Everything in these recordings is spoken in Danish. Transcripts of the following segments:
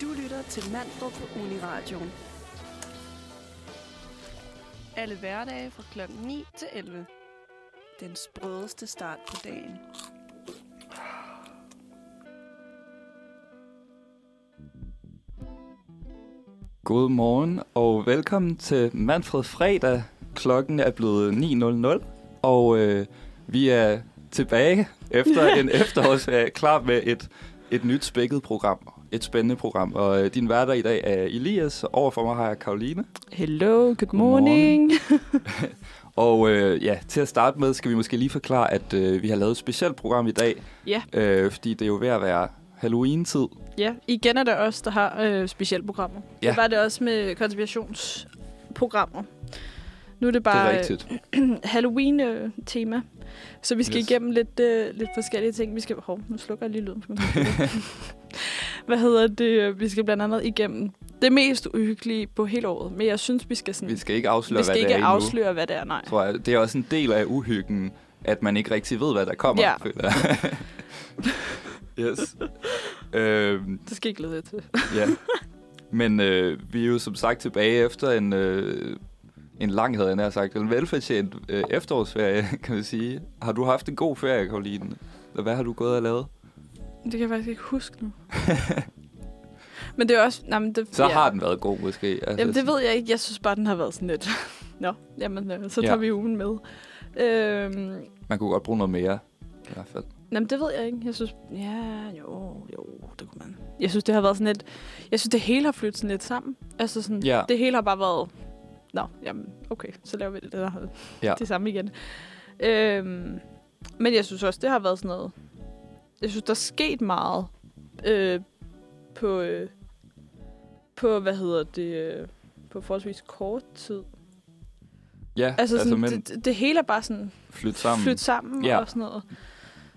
Du lytter til Manfred på Uniradioen. Alle hverdage fra kl. 9 til 11. Den sprødeste start på dagen. God morgen og velkommen til Manfred Fredag. Klokken er blevet 9.00, og øh, vi er tilbage efter en efterårsferie, klar med et, et nyt spækket program. Et spændende program. Og øh, din værter i dag er Elias, og overfor mig har jeg Karoline. Hello, good morning. Og øh, ja, til at starte med skal vi måske lige forklare, at øh, vi har lavet et specielt program i dag, ja, øh, fordi det er jo ved at være Halloween-tid. ja, igen er det os, der har øh, specialprogrammer. Ja. Det var det også med konspirationsprogrammer. Nu er det bare øh, Halloween-tema. Så vi skal yes. igennem lidt, øh, lidt forskellige ting. Vi skal... Hov, nu slukker jeg lige lyden. Hvad hedder det? Vi skal blandt andet igennem det mest uhyggelige på hele året. Men jeg synes, vi skal sådan... Vi skal ikke afsløre, vi skal hvad det ikke er endnu. afsløre, hvad det er, nej. tror jeg. Det er også en del af uhyggen, at man ikke rigtig ved, hvad der kommer. Ja. føler jeg. yes. øhm, Det skal jeg glæde til. ja. Men øh, vi er jo som sagt tilbage efter en, øh, en lang, havde jeg nær sagt, en velfortjent øh, efterårsferie, kan man sige. Har du haft en god ferie, Karoline? Hvad har du gået og lavet? Det kan jeg faktisk ikke huske nu. Men det er også... Nej, men det, Så har den været god, måske. Altså, Jamen, det ved jeg ikke. Jeg synes bare, den har været sådan lidt... Nå, jamen, øh, så Ja. tager vi ugen med. Øhm, Man kunne godt bruge noget mere, i hvert fald. jamen, det ved jeg ikke. Jeg synes... Ja, jo, jo, det kunne man. Jeg synes, det har været sådan lidt... Jeg synes, det hele har flyttet sådan lidt sammen. Altså sådan... Ja. Det hele har bare været... Nå, jamen, okay, så laver vi det, der, Ja. det samme igen. Øhm, men jeg synes også, det har været sådan noget... Jeg synes, der er sket meget øh, på... Øh, på, hvad hedder det... Øh, på forholdsvis kort tid. Ja, Altså, sådan, men det, det, hele er bare sådan flyt sammen. flyttet sammen Ja. og sådan noget.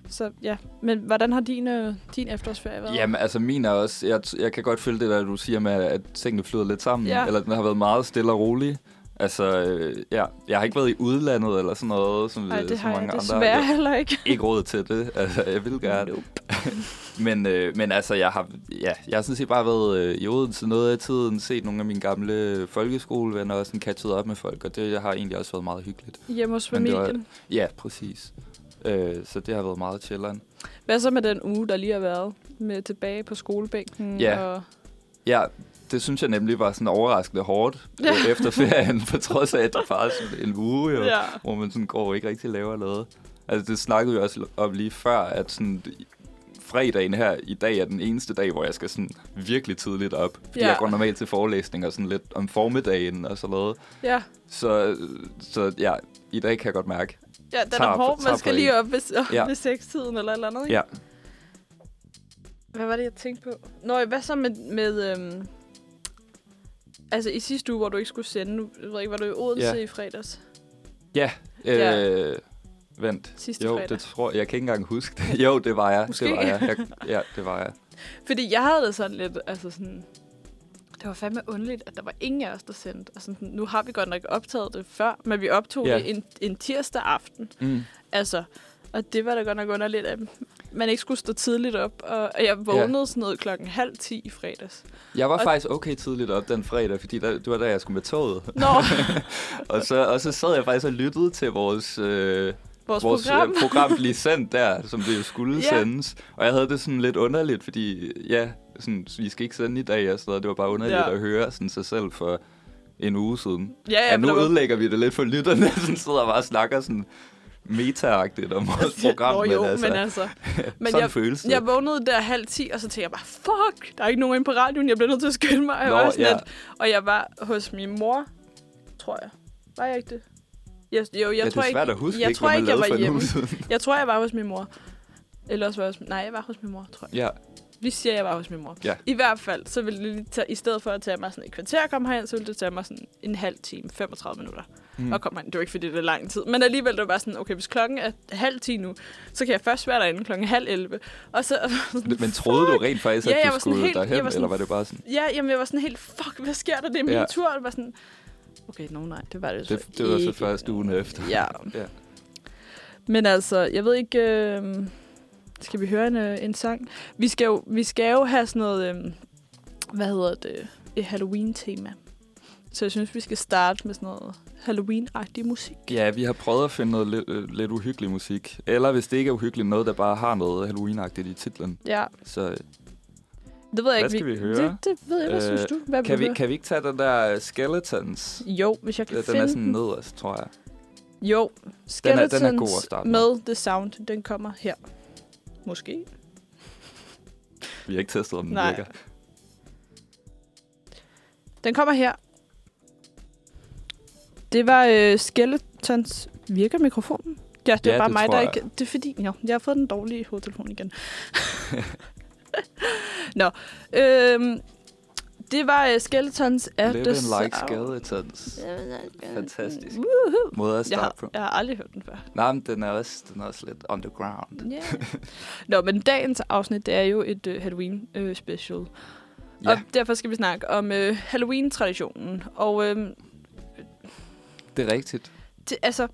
Så ja, men hvordan har din, øh, din efterårsferie været? Jamen, altså min er også... Jeg, jeg kan godt følge det der, du siger med, at tingene flyder lidt sammen. Ja. Eller den har været meget stille og rolig. Altså, øh, ja, jeg har ikke været i udlandet eller sådan noget, som, Nej, øh, det som har mange andre. desværre Jeg heller ikke. har ikke råd til det. Altså, jeg vil gerne. Nope. Men, øh, men altså, jeg har, ja, jeg har sådan set bare været øh, i Odense noget af tiden, set nogle af mine gamle folkeskolevenner og sådan catchet op med folk, og det har egentlig også været meget hyggeligt. Hjemme hos det var- familien. Ja, præcis. Øh, så det har været meget chilleren. Hvad så med den uge, der lige har været? Med tilbage på skolebænken? Ja. Og... Ja, det synes jeg nemlig var sådan overraskende hårdt Ja. efter ferien, på trods af, at det bare er sådan en uge, jo, ja. Hvor man sådan går og ikke rigtig laver noget. Altså, det snakkede vi også om lige før, at sådan, fredagen her i dag er den eneste dag, hvor jeg skal sådan virkelig tidligt op. Fordi Ja. jeg går normalt til forelæsninger sådan lidt om formiddagen og sådan noget. Ja, Så, så ja, i dag kan jeg godt mærke. ja den er hård. Man skal lige op ved, op Ja. ved sekstiden eller et eller andet, ikke? Ja, Hvad var det, jeg tænkte på? Nå, hvad så med... med øhm... Altså, i sidste uge, hvor du ikke skulle sende, jeg ved ikke, var du i Odense Ja. i fredags? ja, øh, Ja. vent. Sidste Jo, fredag. det tror jeg. Jeg kan ikke engang huske det. Jo, det var jeg. Måske. Det var jeg. jeg. Ja, det var jeg. Fordi jeg havde det sådan lidt, altså sådan... Det var fandme underligt, at der var ingen af os, der sendte. Sådan, nu har vi godt nok optaget det før, men vi optog Ja. det en, en tirsdag aften. Mm. Altså, og det var da godt nok underligt, at man ikke skulle stå tidligt op. Og, jeg vågnede ja. sådan noget klokken halv ti i fredags. Jeg var Og- faktisk okay tidligt op den fredag, fordi der, det var da, jeg skulle med toget. Nå, og, så, og så sad jeg faktisk og lyttede til vores, øh, vores, vores program. Øh, program blive sendt der, som det jo skulle Ja. sendes. Og jeg havde det sådan lidt underligt, fordi ja, sådan, vi skal ikke sende i dag og sådan noget. Det var bare underligt Ja. at høre sådan, sig selv for en uge siden. Ja, ja, men nu var- ødelægger vi det lidt for lytterne, sådan sidder og bare snakker sådan meta-agtigt om vores program. Nå, jo, men altså, men altså. Men sådan jeg, føles det. jeg vågnede der halv ti, og så tænkte jeg bare, fuck, der er ikke nogen på radioen, jeg bliver nødt til at skynde mig. Jeg Nå, var ja. lidt, og jeg var hos min mor, tror jeg. Var jeg ikke det? Jeg, jo, jeg ja, tror det er svært ikke, at huske, jeg ikke, tror ikke, jeg var hjemme. Jeg tror, jeg var hos min mor. Eller også var jeg hos, nej, jeg var hos min mor, tror jeg. Ja, Vi siger, jeg var hos min mor. Ja. I hvert fald, så ville det lige tage, i stedet for at tage mig sådan et kvarter at komme herind, så ville det tage mig sådan en halv time, 35 minutter mm. at komme herind. Det var ikke, fordi det er lang tid. Men alligevel, det var bare sådan, okay, hvis klokken er halv 10 nu, så kan jeg først være derinde klokken halv 11. Og så, Men troede du rent faktisk, at Ja, jeg du skulle helt- derhen, var sådan- eller var det bare sådan? ja, jamen, jeg var sådan helt, fuck, hvad sker der? Det er min Ja. tur. Og det var sådan, okay, no, nej, det var det, Det, så det var så ikke. første ugen efter. Ja. ja. Men altså, jeg ved ikke... Øh, skal vi høre en, øh, en sang? Vi skal, jo, vi skal jo have sådan noget... Øh, hvad hedder det, et Halloween-tema. Så jeg synes, vi skal starte med sådan noget Halloween-agtig musik. Ja, vi har prøvet at finde noget lidt, øh, lidt uhyggelig musik. Eller hvis det ikke er uhyggeligt, noget, der bare har noget Halloween-agtigt i titlen. Ja, Så øh, det ved jeg Hvad ikke. skal vi høre? Det, det ved jeg, hvad Øh, synes du? Hvad kan, vi, kan vi ikke tage den der øh, Skeletons? Jo, hvis jeg kan Den finde er sådan den. nederst, tror jeg. Jo, Den er- Skeletons den er god at starte med. med The Sound, den kommer her. Måske. Vi har ikke testet, om den Nej. virker. Den kommer her. Det var øh, Skeletons... Virker mikrofonen? Ja, det Ja, var bare det mig, der jeg. ikke... Det er fordi... Jo, jeg har fået den dårlige hovedtelefon igen. Nå. Øhm, det var uh, Skeletons at Living the like Sound. skeletons. Fantastisk. Woohoo. Måde at Jeg starte på. har, jeg har aldrig hørt den før. Nej, men den er også, den er også lidt underground. Yeah. Nå, men dagens afsnit, det er jo et uh, Halloween uh, special. Ja, Og derfor skal vi snakke om uh, Halloween-traditionen. Og uh, det er rigtigt. til, altså,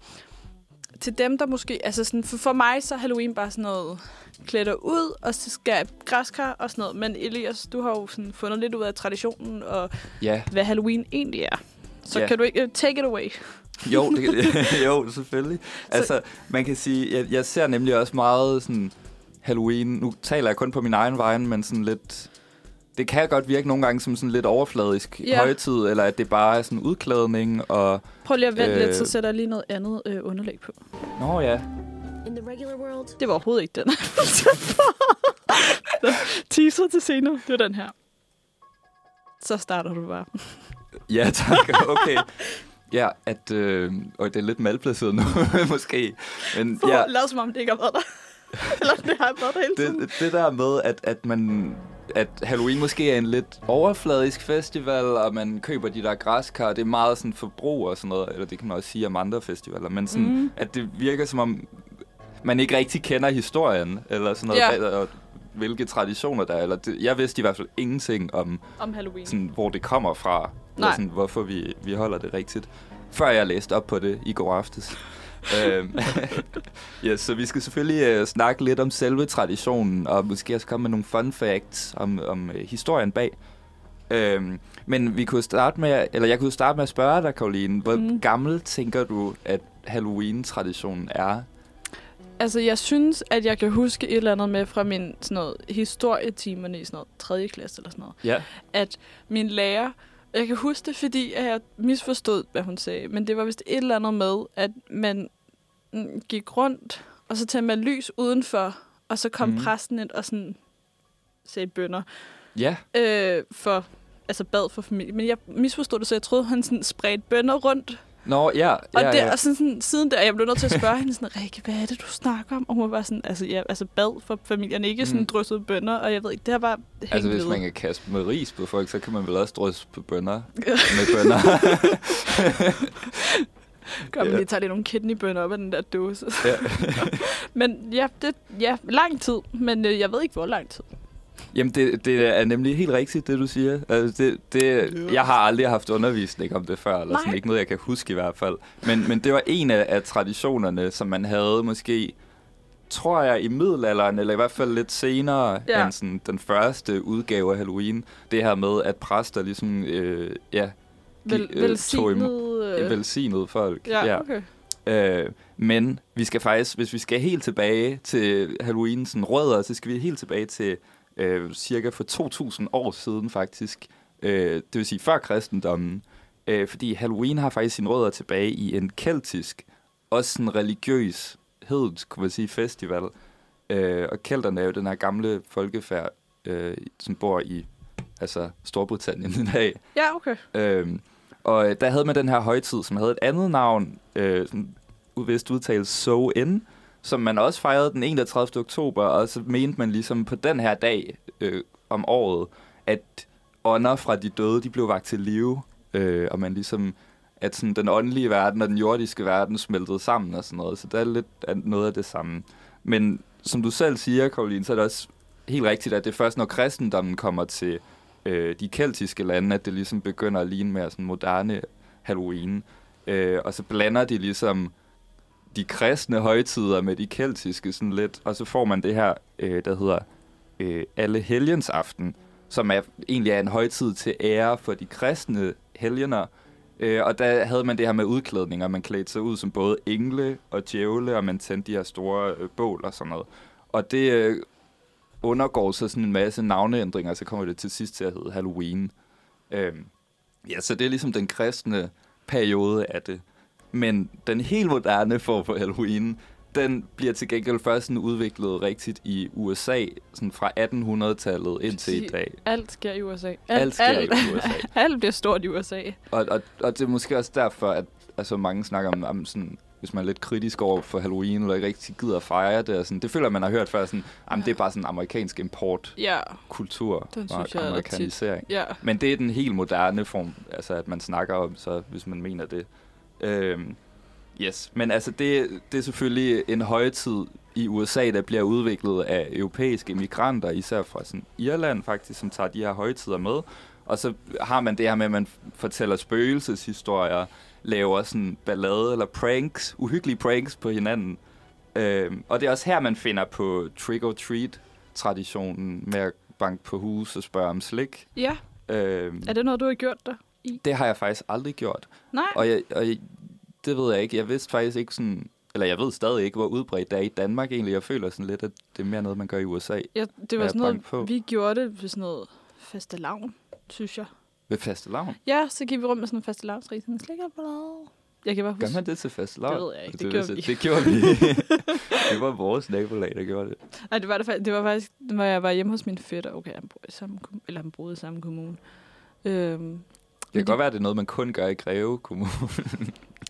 til dem, der måske... Altså sådan, for, for mig så er Halloween bare sådan noget klæder ud, og så skal græskar og sådan noget. Men Elias, du har jo sådan fundet lidt ud af traditionen, og Ja, hvad Halloween egentlig er. Så Ja. kan du ikke... Uh, take it away. jo, det, jo selvfølgelig. Altså, man kan sige, jeg, jeg ser nemlig også meget sådan Halloween. Nu taler jeg kun på min egen vegne, men sådan lidt... Det kan godt virke nogle gange som sådan lidt overfladisk Ja. højtid, eller at det bare er sådan udklædning, og... Prøv lige at vente Øh. lidt, så sætter jeg lige noget andet øh, underlæg på. Nå ja, In the regular world, Det var overhovedet ikke den. Teaser til senere. Det var den her. Så starter du bare. ja tak, okay. Ja, at... Øh, og det er lidt malplaceret nu, måske. Men For ja, lad som om det ikke har været der. Eller det har været der hele tiden. det, det der med, at, at man at Halloween måske er en lidt overfladisk festival, og man køber de der græskar, det er meget sådan forbrug og sådan noget, eller det kan man også sige om andre festivaler, men sådan, mm. at det virker som om, man ikke rigtig kender historien, eller sådan noget, Ja. og hvilke traditioner der er. Eller det, jeg vidste i hvert fald ingenting om, Om Halloween. sådan, hvor det kommer fra, Nej. eller sådan, hvorfor vi, vi holder det rigtigt, før jeg læste op på det i går aftes. Øhm, ja, så vi skal selvfølgelig uh, snakke lidt om selve traditionen, og måske også komme med nogle fun facts om, om uh, historien bag. Øhm, men vi kunne starte med, eller jeg kunne starte med at spørge dig, Karoline, hvor mm. gammel tænker du, at Halloween-traditionen er? Altså, jeg synes, at jeg kan huske et eller andet med fra min sådan noget, historietimerne i sådan noget 3. klasse eller sådan noget. Ja. At min lærer, jeg kan huske det, fordi at jeg misforstod, hvad hun sagde, men det var vist et eller andet med, at man mm, gik rundt, og så tændte man lys udenfor, og så kom mm. Præsten ind og sådan sagde bønder. Ja, Øh, for, altså bad for familie. Men jeg misforstod det, så jeg troede, han sådan spredte bønder rundt. Nå, ja. Og, ja, der, ja. og sådan, sådan, siden der, jeg blev nødt til at spørge hende sådan, Rikke, hvad er det, du snakker om? Og hun var sådan, altså, ja, altså bad for familien, ikke sådan Mm. dryssede bønder, og jeg ved ikke, det har bare hængt Altså, hvis man kan kaste med ris på folk, så kan man vel også drysse på bønder med bønder. Man Ja. lige tager lige nogle kidneybønner op af den der dåse. ja. men ja, det, ja, lang tid, men øh, jeg ved ikke, hvor lang tid. Jamen, det, det er nemlig helt rigtigt, det du siger. Altså, det, det, jeg har aldrig haft undervisning om det før, eller sådan Nej. ikke noget, jeg kan huske i hvert fald. Men, men det var en af, af traditionerne, som man havde måske, tror jeg, i middelalderen, eller i hvert fald lidt senere Ja. ja. end sådan, den første udgave af Halloween. Det her med, at præster ligesom, øh, ja, Vel, øh, tog velsignet... øh. Velsignede folk. ja, okay. Øh, men vi skal faktisk, hvis vi skal helt tilbage til Halloween sådan rødder, så skal vi helt tilbage til øh, cirka for 2000 år siden faktisk. Øh, det vil sige før kristendommen. Øh, fordi Halloween har faktisk sine rødder tilbage i en keltisk, også sådan religiøs, hedensk, kunne man sige, festival. Øh, og kelterne er jo den her gamle folkefærd, øh, som bor i altså Storbritannien i dag. Ja, okay. Øhm, og øh, der havde man den her højtid, som havde et andet navn, øh, sådan udvist udtalt So In, som man også fejrede den 31. oktober, og så mente man ligesom på den her dag øh, om året, at ånder fra de døde, de blev vagt til live, øh, og man ligesom, at sådan den åndelige verden og den jordiske verden smeltede sammen og sådan noget, så det er lidt noget af det samme. Men som du selv siger, Karoline, så er det også helt rigtigt, at det er først, når kristendommen kommer til øh, de keltiske lande, at det ligesom begynder at ligne mere sådan moderne Halloween. Øh, og så blander de ligesom de kristne højtider med de keltiske sådan lidt, og så får man det her, øh, der hedder øh, Alle Helgens Aften, som er, egentlig er en højtid til ære for de kristne helgener. Øh, og der havde man det her med udklædninger. Man klædte sig ud som både engle og djævle, og man tændte de her store øh, bål og sådan noget. Og det øh, undergår så sådan en masse navneændringer, så kommer det til sidst til at hedde Halloween. Øh, ja, så det er ligesom den kristne periode af det. Men den helt moderne form for Halloween, den bliver til gengæld først sådan udviklet rigtigt i USA, sådan fra 1800-tallet indtil i dag. Alt sker i USA. Alt, Alt sker i USA. alt bliver stort i USA. Og, og, og det er måske også derfor, at altså, mange snakker om, om sådan, hvis man er lidt kritisk over for Halloween, eller ikke rigtig gider at fejre det. Og sådan, det føler man har hørt før, sådan, jamen, det er bare sådan amerikansk importkultur Ja, Den og synes jeg er amerikanisering. ja. Men det er den helt moderne form, altså at man snakker om, så hvis man mener det. Øhm, yes, men altså det, det er selvfølgelig en højtid i USA, der bliver udviklet af europæiske immigranter, især fra sådan Irland faktisk, som tager de her højtider med. Og så har man det her med, at man fortæller spøgelseshistorier, laver sådan ballade eller pranks, uhyggelige pranks på hinanden. Øhm, og det er også her, man finder på trick-or-treat-traditionen med at banke på hus og spørge om slik. ja. Øhm, Er det noget, du har gjort der? Det har jeg faktisk aldrig gjort. Nej. Og, jeg, og jeg, det ved jeg ikke. Jeg vidste faktisk ikke sådan... Eller jeg ved stadig ikke, hvor udbredt det er i Danmark egentlig. Jeg føler sådan lidt, at det er mere noget, man gør i USA. Ja, det var sådan noget, på. vi gjorde det ved sådan noget fastelavn, synes jeg. Ved fastelavn. Ja, så gik vi rundt med sådan en fastelavnsrig, sådan en slikkerblad. Jeg kan bare Gør huske. man det til fastelavn? Det ved jeg ikke. Det det, gjorde vi. Det gjorde vi. det var vores nabolag, der gjorde det. Nej, det var, det, det var faktisk, når jeg var hjemme hos min fætter. Okay, han boede i samme, eller han boede i samme kommune. Øhm, Det kan godt være, at det er noget, man kun gør i Greve Kommune.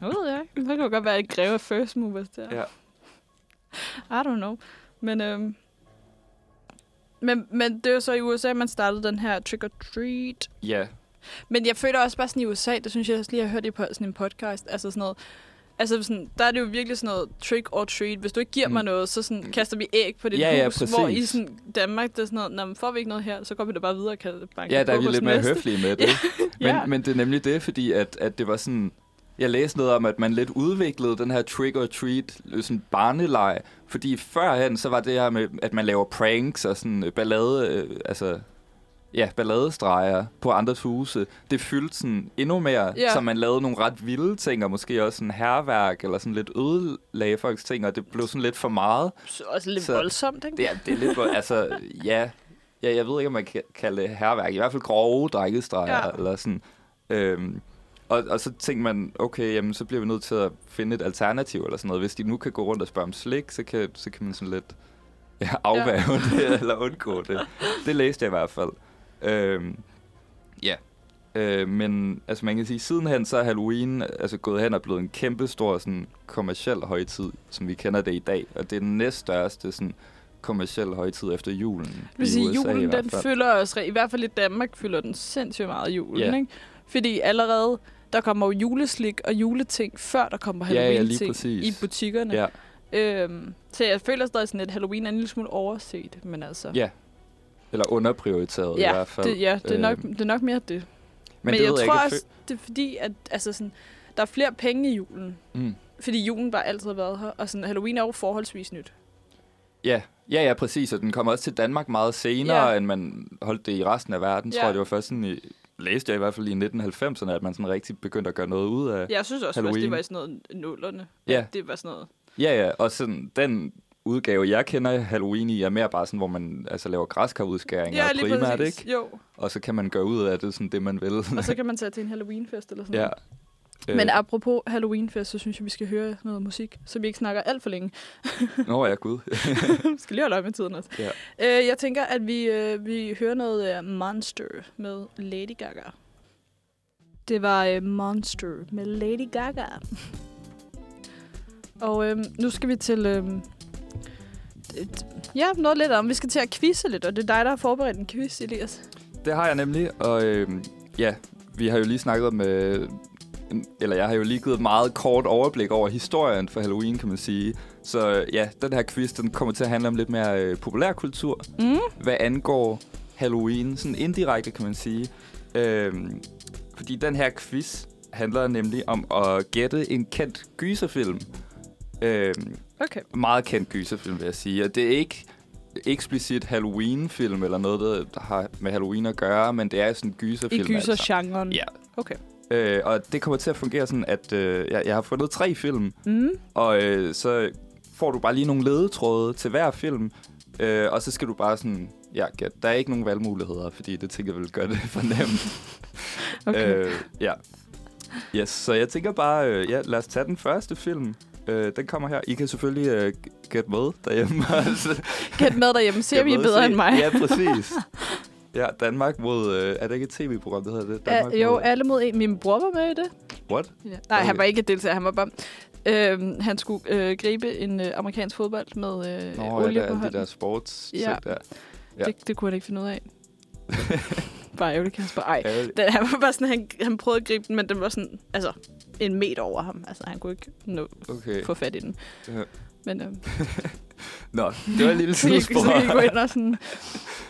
jeg ved jeg ikke. Det kan godt være, at greve first movers der. Ja. I don't know. Men, øhm, men, men det er jo så i USA, man startede den her trick or treat. ja, Men jeg føler også bare sådan i USA, det synes jeg også lige, jeg har hørt i på sådan en podcast, altså sådan noget, altså sådan, der er det jo virkelig sådan noget trick or treat. Hvis du ikke giver Mm. mig noget, så sådan, kaster vi æg på dit Ja, ja, hus. hvor i sådan Danmark, det er sådan noget, men får vi ikke noget her, så går vi da bare videre og kan banke ja der er vi lidt mere næste. høflige med det. Men, Ja. men det er nemlig det, fordi at, at det var sådan... Jeg læste noget om, at man lidt udviklede den her trick or treat sådan barneleg. Fordi førhen, så var det her med, at man laver pranks og sådan øh, ballade... Øh, altså, ja, balladestreger på andres huse. Det fyldte sådan endnu mere, Ja. så man lavede nogle ret vilde ting, og måske også sådan herværk, eller sådan lidt ødelagde folks ting, og det blev sådan lidt for meget. Så også lidt Så- voldsomt, ikke? Er, det er lidt, hvor- altså, ja, ja, jeg ved ikke, om man kan kalde det herværk. I hvert fald grove drækkestreger, Ja. ja. eller sådan. Øhm, og, og så tænkte man, okay, jamen, så bliver vi nødt til at finde et alternativ, eller sådan noget. Hvis de nu kan gå rundt og spørge om slik, så kan, så kan man sådan lidt ja, afværge ja. det, eller undgå det. Det læste jeg i hvert fald. Øhm, ja. Øh, men altså man kan sige, sidenhen så er Halloween altså gået hen og blevet en kæmpe stor sådan, kommersiel højtid, som vi kender det i dag. Og det er den næststørste sådan, kommersiel højtid efter julen Jeg vil i sige, USA julen, den fylder også, i hvert fald i Danmark, fylder den sindssygt meget julen, Ja. ikke? Fordi allerede, der kommer jo juleslik og juleting, før der kommer Ja, ja, Halloween-ting præcis. i butikkerne. Ja, Øhm, så jeg føler stadig sådan, at Halloween er en lille smule overset, men altså... ja. Eller underprioriteret i ja, hvert fald. det, ja det, er nok, Øhm, det er nok mere det. Men, men det jeg ved tror jeg også, det er fordi, at altså sådan, der er flere penge i julen. Mm. Fordi julen bare altid har været her, og sådan, Halloween er jo forholdsvis nyt. Ja, ja, ja, præcis. Og den kommer også til Danmark meget senere, Ja. ja. end man holdt det i resten af verden. Ja. Tror jeg, det var først sådan i, læste jeg i hvert fald i 1990'erne, at man sådan rigtig begyndte at gøre noget ud af. Jeg synes også, Halloween. at det var i sådan noget nullerne. Ja. Det var sådan noget. Ja, ja, og sådan den udgave, jeg kender Halloween i, er mere bare sådan, hvor man altså, laver græskarudskæringer Ja, lige primært, præcis. ikke? Jo, Og så kan man gøre ud af det sådan det, man vil. og så kan man tage til en Halloweenfest eller sådan ja. noget. Men apropos Halloweenfest, så synes jeg, vi skal høre noget musik, så vi ikke snakker alt for længe. Nå ja, gud. vi skal lige holde øje med tiden også. Ja. Øh, jeg tænker, at vi, øh, vi hører noget uh, Monster med Lady Gaga. Det var Monster med Lady Gaga. Og øh, nu skal vi til... Øh, ja, noget lidt om. Vi skal til at quizze lidt, og det er dig, der har forberedt en quiz, Elias. Det har jeg nemlig, og øh, ja, vi har jo lige snakket om, øh, eller jeg har jo lige givet et meget kort overblik over historien for Halloween, kan man sige. Så øh, ja, den her quiz, den kommer til at handle om lidt mere øh, populærkultur, Mm. hvad angår Halloween, sådan indirekte, kan man sige. Øh, fordi den her quiz handler nemlig om at gætte en kendt gyserfilm. Øh, Okay. meget kendt gyserfilm, vil jeg sige. Og det er ikke eksplicit Halloween-film eller noget, der, der har med Halloween at gøre, men det er sådan en I gyserfilm. altså. gyser-genren. Ja. Okay. Øh, og det kommer til at fungere sådan, at øh, jeg, jeg har fundet tre film, Mm. og øh, så får du bare lige nogle ledetråde til hver film, øh, og så skal du bare sådan, ja, gæt. Der er ikke nogen valgmuligheder, fordi det tænker jeg vil gøre det for nemt. Okay. Øh, ja. Yes, så jeg tænker bare, øh, ja, lad os tage den første film. Øh, den kommer her. I kan selvfølgelig øh, gætte med derhjemme. altså, Gæt med derhjemme. Ser vi bedre se- end mig? Ja, præcis. Ja, Danmark mod... Øh, er det ikke et tv-program, der hedder det? Ja, Danmark jo, mod, alle mod en. Min bror var med i det. What? Ja. Nej, han Okay. var ikke deltager. Han var bare... Øhm, han skulle øh, gribe en øh, amerikansk fodbold med øh, Nå, ja, olie der, på er de hånden. der sports Ja. der. ja. Det, det kunne han ikke finde ud af. bare ærgerligt, Kasper. Ej, den, han var bare sådan, han, han prøvede at gribe den, men den var sådan, altså, en meter over ham. Altså, han kunne ikke nå, Okay. få fat i den. Ja. Men øh, Nå, det var et lille sidespor. så I gå ind og sådan,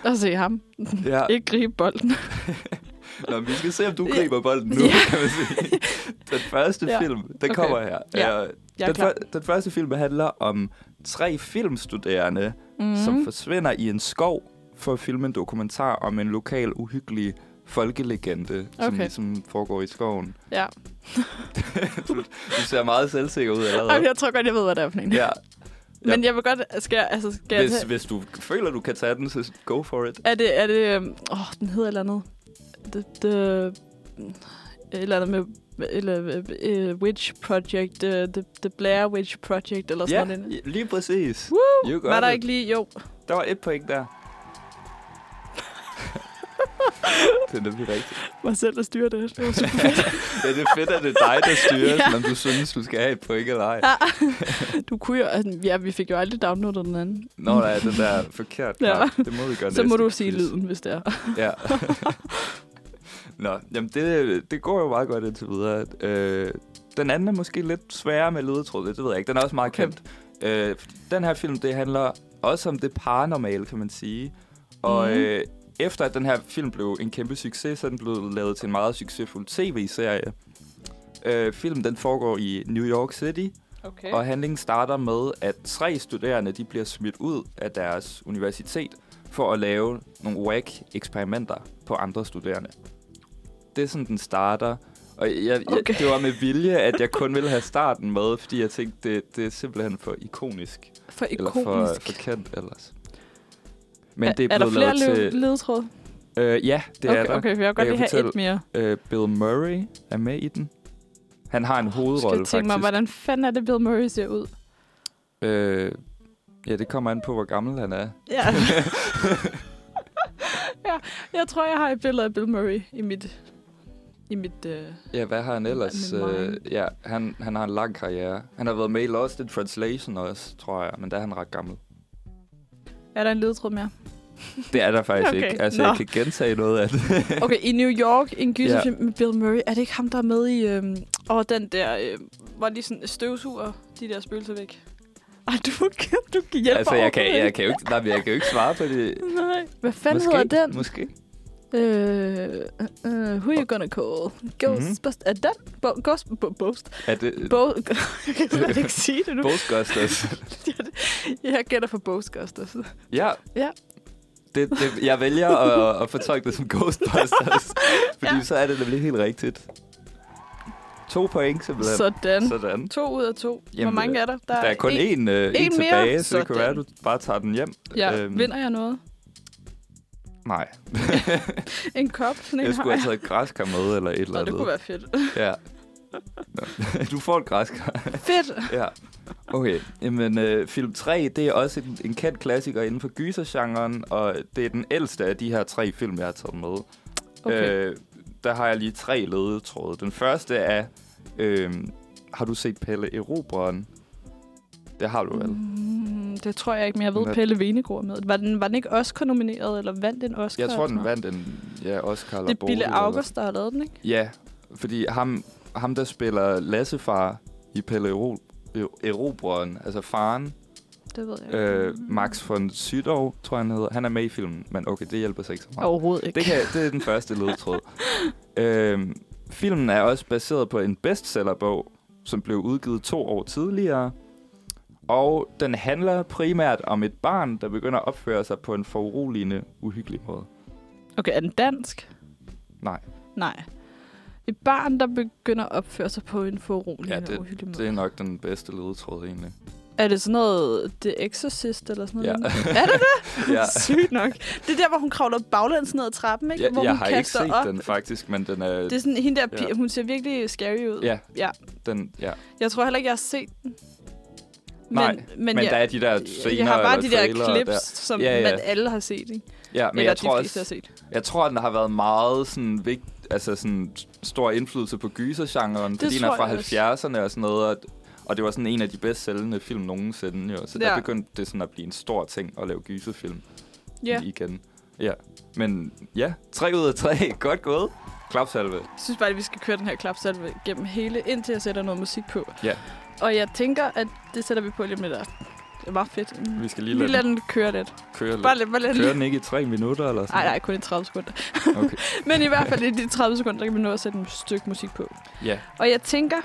og se ham. ja. Ikke gribe bolden. Nå, vi skal se, om du griber bolden nu, Ja. kan man sige. Den første Ja. film, den Okay. kommer her. Ja. Jeg den, før- den første film handler om tre filmstuderende, Mm. mm. som forsvinder i en skov for at filme en dokumentar om en lokal uhyggelig folkelegende, som Okay. ligesom foregår i skoven. Ja. du, du ser meget selvsikker ud allerede. Okay, jeg tror godt, jeg ved, hvad det er for en. Ja. Men jeg vil godt... Skal jeg, altså, skal jeg Hvis, tage, hvis du føler, du kan tage den, så go for it. er det... Er det øhm, åh, den hedder et eller andet. The, the, et eller andet med... Eller uh, Witch Project, uh, the, the Blair Witch Project, eller sådan Ja, noget. lige præcis. Woo! Var der it. ikke lige... Jo. Der var et point der. det er nemlig rigtigt. Mig selv, der styrer det. Det var super fedt. Ja, det er fedt, at det er dig, der styrer, Ja. om du synes, du skal have et point eller ej. Ja. Du kunne jo... Altså, ja, vi fik jo aldrig downloadet den anden. Når der er den der forkert Ja. det må vi gøre Så må du sige quiz. lyden, hvis det er. Ja. Nå, jamen det, det går jo meget godt indtil videre. Øh, den anden er måske lidt sværere med ledetråd, det ved jeg ikke. Den er også meget Okay. kendt. Øh, den her film, det handler også om det paranormale, kan man sige. Og Mhm. øh, efter at den her film blev en kæmpe succes, så den blevet lavet til en meget succesfuld tv-serie. Øh, filmen den foregår i New York City, Okay. og handlingen starter med, at tre studerende de bliver smidt ud af deres universitet for at lave nogle whack eksperimenter på andre studerende. Det er sådan, den starter. Og jeg, jeg, Okay. det var med vilje, at jeg kun ville have starten med, fordi jeg tænkte, det, det er simpelthen for ikonisk. For Eller for, ikonisk. for kendt ellers. Men er, det er er der flere til... ledetråd? Øh, ja, det okay, er der. Okay, for jeg vil godt lige have et mere. Øh, Bill Murray er med i den. Han har en Skal hovedrolle, jeg tænke mig, faktisk. hvordan fanden er det, Bill Murray ser ud? Øh, ja, det kommer an på, hvor gammel han er. Ja. ja, jeg tror, jeg har et billede af Bill Murray i mit... I mit øh... Ja, hvad har han ellers? Øh, ja, han, han har en lang karriere. Han har været med i Lost in Translation også, tror jeg, men der er han ret gammel. Er der en ledetråd mere? Det er der faktisk Okay, ikke. Altså, nå. jeg kan gentage noget af det. Okay, i New York, en gyserfilm med Bill Murray. Er det ikke ham, der er med i... Øhm... Og den der... Øh... Hvor de sådan støvsuger de der spøgelser væk? Ej, du, kan, du kan hjælpe altså, jeg kan, jeg, kan jo ikke, nej, jeg kan jo ikke svare på det. Nej. Hvad fanden Måske, hedder den? Måske. Øh, uh, who you gonna call? Ghostbusters. Er den? Bo- Ghost... Bo- Boast. Er det Bo- jeg kan ikke sige det nu. Ghostbusters? jeg gætter for Ghostbusters. ja. Ja. Det, det, jeg vælger at, at fortolke det som Ghostbusters, fordi Ja. så er det nemlig helt rigtigt. To point, simpelthen. Sådan. Sådan. To ud af to. Hvor Jamen, mange er der? Der er kun en. én, øh, en en mere. tilbage, så det kan Sådan. være, at du bare tager den hjem. Ja, Øhm, vinder jeg noget? Nej. En kop? Sådan en Jeg skulle have taget et græskar med, eller et eller andet. det kunne være fedt. Ja. Du får et græskar. fedt! ja. Okay, jamen øh, film 3, det er også en, en kendt klassiker inden for gysergenren, og det er den ældste af de her tre film, jeg har taget med. Okay. Øh, der har jeg lige tre ledetråde. Den første er, øh, har du set Pelle Erobreren? Det har du vel? Mm, det tror jeg ikke, men jeg ved, Hvad- Pelle Venegård med. Var den, var den ikke Oscar-nomineret, eller vandt en Oscar? Jeg tror, den vandt en ja, Oscar eller Det er Bille August, der har lavet den, ikke? Ja, fordi ham, ham der spiller Lassefar i Pelle Ero, Ero- Erobreren, altså faren, Det ved jeg øh, Max von Sydow, tror jeg han hedder. Han er med i filmen, men okay, det hjælper sig ikke så meget. Overhovedet ikke. Det, kan, det er den første ledtråd. øhm, filmen er også baseret på en bestsellerbog, som blev udgivet to år tidligere. Og den handler primært om et barn, der begynder at opføre sig på en foruroligende, uhyggelig måde. Okay, er den dansk? Nej. Nej. Et barn, der begynder at opføre sig på en forurolig Ja, ja, og uhyggelig måde. Det er nok den bedste ledetråd, egentlig. Er det sådan noget The Exorcist eller sådan noget? Ja. Er det det? Ja. Sygt nok. Det er der, hvor hun kravler baglæns ned ad trappen, ikke? Jeg, hvor jeg hun har ikke kaster set op. den, faktisk, men den er... Det er sådan, hende der, Ja. ja. hun ser virkelig scary ud. Ja, ja. den, ja. Jeg tror heller ikke, jeg har set den. Men, Nej, Men, men jeg, der er de der scener jeg har bare de der clips, der. som Ja, ja. man alle har set, ikke? Ja, men Eller jeg tror, fleste har også, set. jeg tror, at den har været meget sådan, vigt, altså sådan stor indflydelse på gysergenren, fordi den er fra jeg også. 70'erne og sådan noget, og, og det var sådan en af de bedst sælgende film nogensinde, jo. Så der Ja. begyndte det sådan at blive en stor ting at lave gyserfilm Ja. igen. Ja, men ja, 3 ud af 3, godt gået. Klapsalve. Jeg synes bare, at vi skal køre den her klapsalve gennem hele, indtil jeg sætter noget musik på. Ja. Og jeg tænker, at det sætter vi på lige om lidt. Det er meget fedt. Vi skal lige lade lader den den køre lidt. køre lidt. Bare lidt, bare lidt. Kører den ikke i 3 minutter eller sådan Nej, nej, kun i 30 sekunder. Okay. Men i hvert fald i de 30 sekunder, der kan vi nå at sætte et stykke musik på. Ja, Og jeg tænker,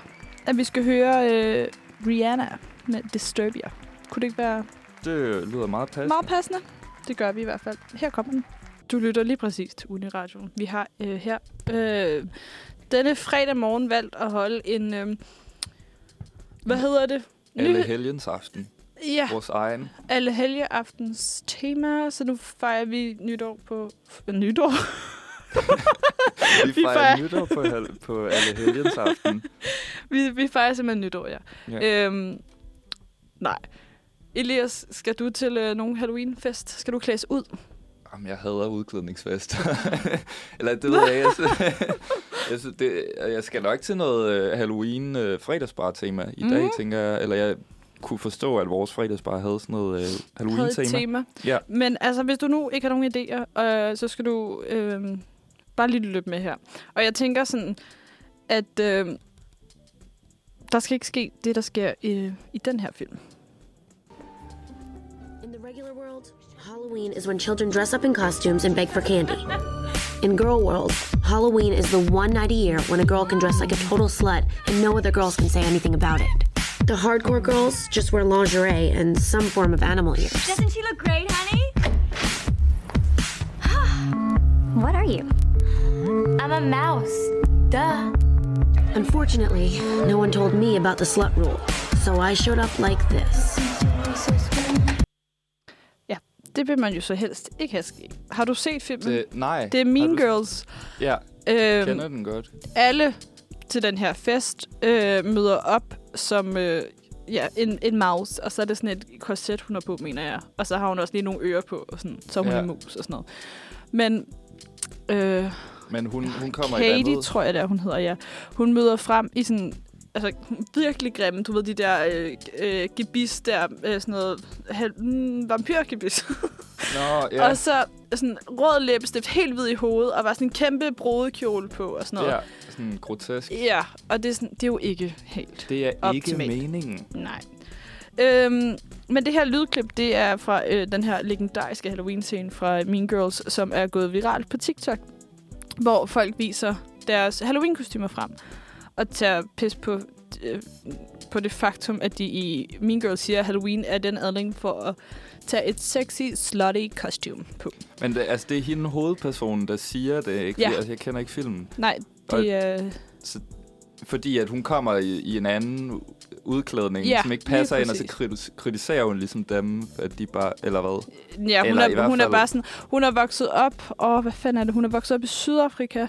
at vi skal høre øh, Rihanna med Disturbia. Kunne det ikke være det lyder meget passende. meget passende? Det gør vi i hvert fald. Her kommer den. Du lytter lige præcis til Uniradioen. Vi har øh, her øh, denne fredag morgen valgt at holde en... Øh, hvad hedder det? Alle Ny- helgens aften. Ja, Vores egen. alle helgeaftens tema. Så nu fejrer vi nytår på... Nytår? Vi Vi fejrer fejrer- nytår på, på alle helgens aften. vi, vi fejrer simpelthen nytår, ja. Ja. Øhm, nej. Elias, skal du til øh, nogen Halloween-fest? Skal du klædes ud? Jamen, jeg hader udklædningsfest. Eller det ved jeg ikke. Jeg, synes, jeg, synes, det, jeg skal nok til noget øh, Halloween øh, fredagsbar-tema i dag, Mhm. tænker jeg. Eller jeg kunne forstå, at vores fredagsbar havde sådan noget øh, Halloween-tema. tema. Ja. Men altså, hvis du nu ikke har nogen idéer, øh, så skal du øh, bare lige løbe med her. Og jeg tænker sådan, at øh, der skal ikke ske det, der sker i, i den her film. In the regular world, Halloween is when children dress up in costumes and beg for candy. In girl world, Halloween is the one night a year when a girl can dress like a total slut and no other girls can say anything about it. The hardcore girls just wear lingerie and some form of animal ears. Doesn't she look great, honey? what are you? I'm a mouse. Duh. Unfortunately, no one told me about the slut rule, so I showed up like this. Det vil man jo så helst ikke have ske. Har du set filmen? Det, nej. Det er Mean du- Girls. Ja, Øhm, kender den godt. alle til den her fest øh, møder op som øh, ja, en, en mouse, og så er det sådan et korset, hun har på, mener jeg. Og så har hun også lige nogle ører på, og sådan, så hun Ja. en mus og sådan noget. Men øh, Men hun, hun kommer i Katie, andet... tror jeg det er, hun hedder, ja. Hun møder frem i sådan altså virkelig grimme. Du ved, de der øh, øh, gebis der, øh, sådan noget mm, vampyrgebis. Nå, Ja. Og så sådan rød læbestift, helt hvid i hovedet, og var sådan en kæmpe brudekjole på og sådan noget. Ja, sådan grotesk. Ja, og det er, sådan, det er jo ikke helt. Det er Optimalt. ikke meningen. Nej. Øhm, men det her lydklip, det er fra øh, den her legendariske Halloween-scene fra Mean Girls, som er gået viralt på TikTok, hvor folk viser deres Halloween-kostymer frem og tager pis på, øh, på det faktum, at de i Mean Girls siger, at Halloween er den adling for at tage et sexy, slutty costume på. Men det, altså, det er hende hovedpersonen, der siger det, ikke? Ja. Altså, jeg kender ikke filmen. Nej, det er... Fordi at hun kommer i, i en anden udklædning, Ja, som ikke passer ind, og så kritis- kritiserer hun ligesom dem, at de bare... Eller hvad? Ja, hun, Eller er, hun er bare sådan, hun er vokset op, og hvad fanden er det, hun er vokset op i Sydafrika.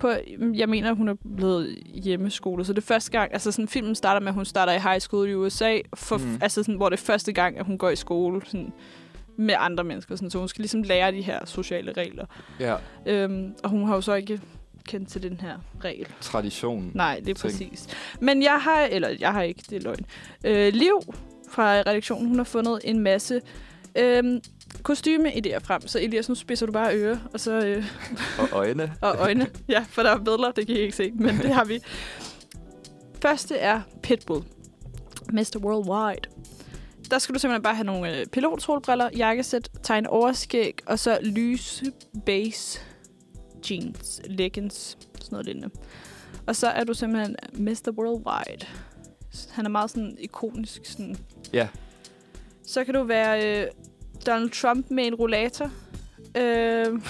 På, jeg mener, hun er blevet hjemmeskole, så det er første gang, altså sådan, filmen starter med, at hun starter i high school i USA, for, Mm. mm. altså sådan, hvor det er første gang, at hun går i skole sådan, med andre mennesker, sådan, så hun skal ligesom lære de her sociale regler. Ja, Øhm, og hun har jo så ikke kendt til den her regel. tradition. Nej, det er ting. præcis. Men jeg har, eller jeg har ikke, det er løgn. Øh, Liv fra redaktionen, hun har fundet en masse øh, kostyme-idéer frem. Så Elias, nu spidser du bare ører, og så... Øh, Og øjne. og øjne. Ja, for der er billeder, det kan I ikke se, men det har vi. Første er Pitbull. Mr. Worldwide. Der skal du simpelthen bare have nogle øh, pilotsolbriller, jakkesæt, tegne overskæg, og så lyse base jeans, leggings, sådan noget lignende. Og så er du simpelthen Mr. Worldwide. Han er meget sådan ikonisk. Sådan. Ja. Så kan du være øh, Donald Trump med en rollator. Øh,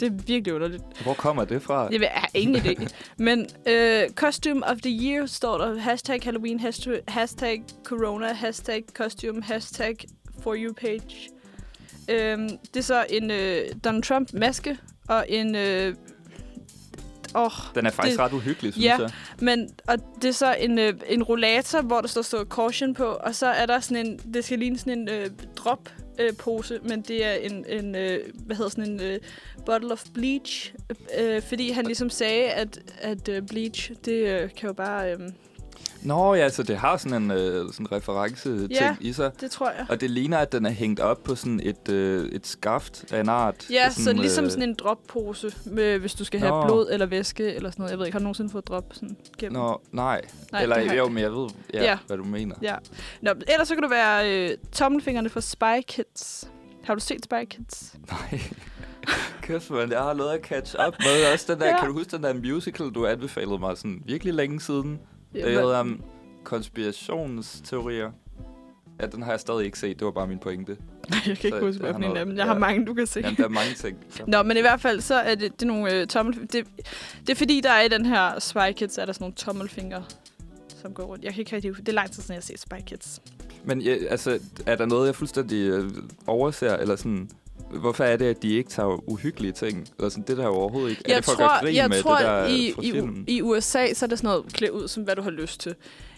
det er virkelig underligt. Hvor kommer det fra? Jeg har ingen idé. Men øh, Costume of the Year står der. Hashtag Halloween, hashtag, hashtag Corona, hashtag Costume, hashtag For You page. Øhm, det er så en øh, Donald Trump-maske og en... Øh, åh, Den er faktisk det- ret uhyggelig, synes Ja. jeg. men og det er så en, øh, en rollator, hvor der står, står caution på, og så er der sådan en, det skal ligne sådan en øh, drop øh, pose, men det er en, en øh, hvad hedder sådan en øh, bottle of bleach, øh, fordi han ligesom sagde, at, at øh, bleach, det øh, kan jo bare, øh, Nå ja, så det har sådan en øh, sådan reference-ting Ja. i sig. det tror jeg. Og det ligner, at den er hængt op på sådan et, øh, et skaft af en art. Ja, sådan, så ligesom øh, sådan en droppose, med, hvis du skal have Nå. blod eller væske eller sådan noget. Jeg ved ikke, har du nogensinde fået drop sådan gennem? Nå, nej. Nej, Eller det jo, men jeg ved, ja, Ja. hvad du mener. Ja. Nå, ellers så kan du være øh, tommelfingrene for Spy Kids. Har du set Spy Kids? Nej. Kæft, man, jeg har noget at catch up med. Også den der, Ja. Kan du huske den der musical, du anbefalede mig sådan virkelig længe siden? Det hedder um, konspirationsteorier. Ja, den har jeg stadig ikke set. Det var bare min pointe. jeg kan ikke så huske, jeg hvad for en af dem. Jeg ja. har mange, du kan se. Jamen, der er mange ting. Så. Nå, men i hvert fald, så er det, det er nogle øh, tommel... Det, det er fordi, der er i den her Spy Kids, er der sådan nogle tommelfingre, som går rundt. Jeg kan ikke rigtig... Det er lang tid siden, jeg har set Spy Kids. Men ja, altså, er der noget, jeg fuldstændig øh, overser? Eller sådan, hvorfor er det, at de ikke tager uhyggelige ting? Eller sådan, det der er jo overhovedet ikke. er jeg det for at tror, grin jeg med tror det der i, fra i, i USA, så er det sådan noget, klæd ud som, hvad du har lyst til.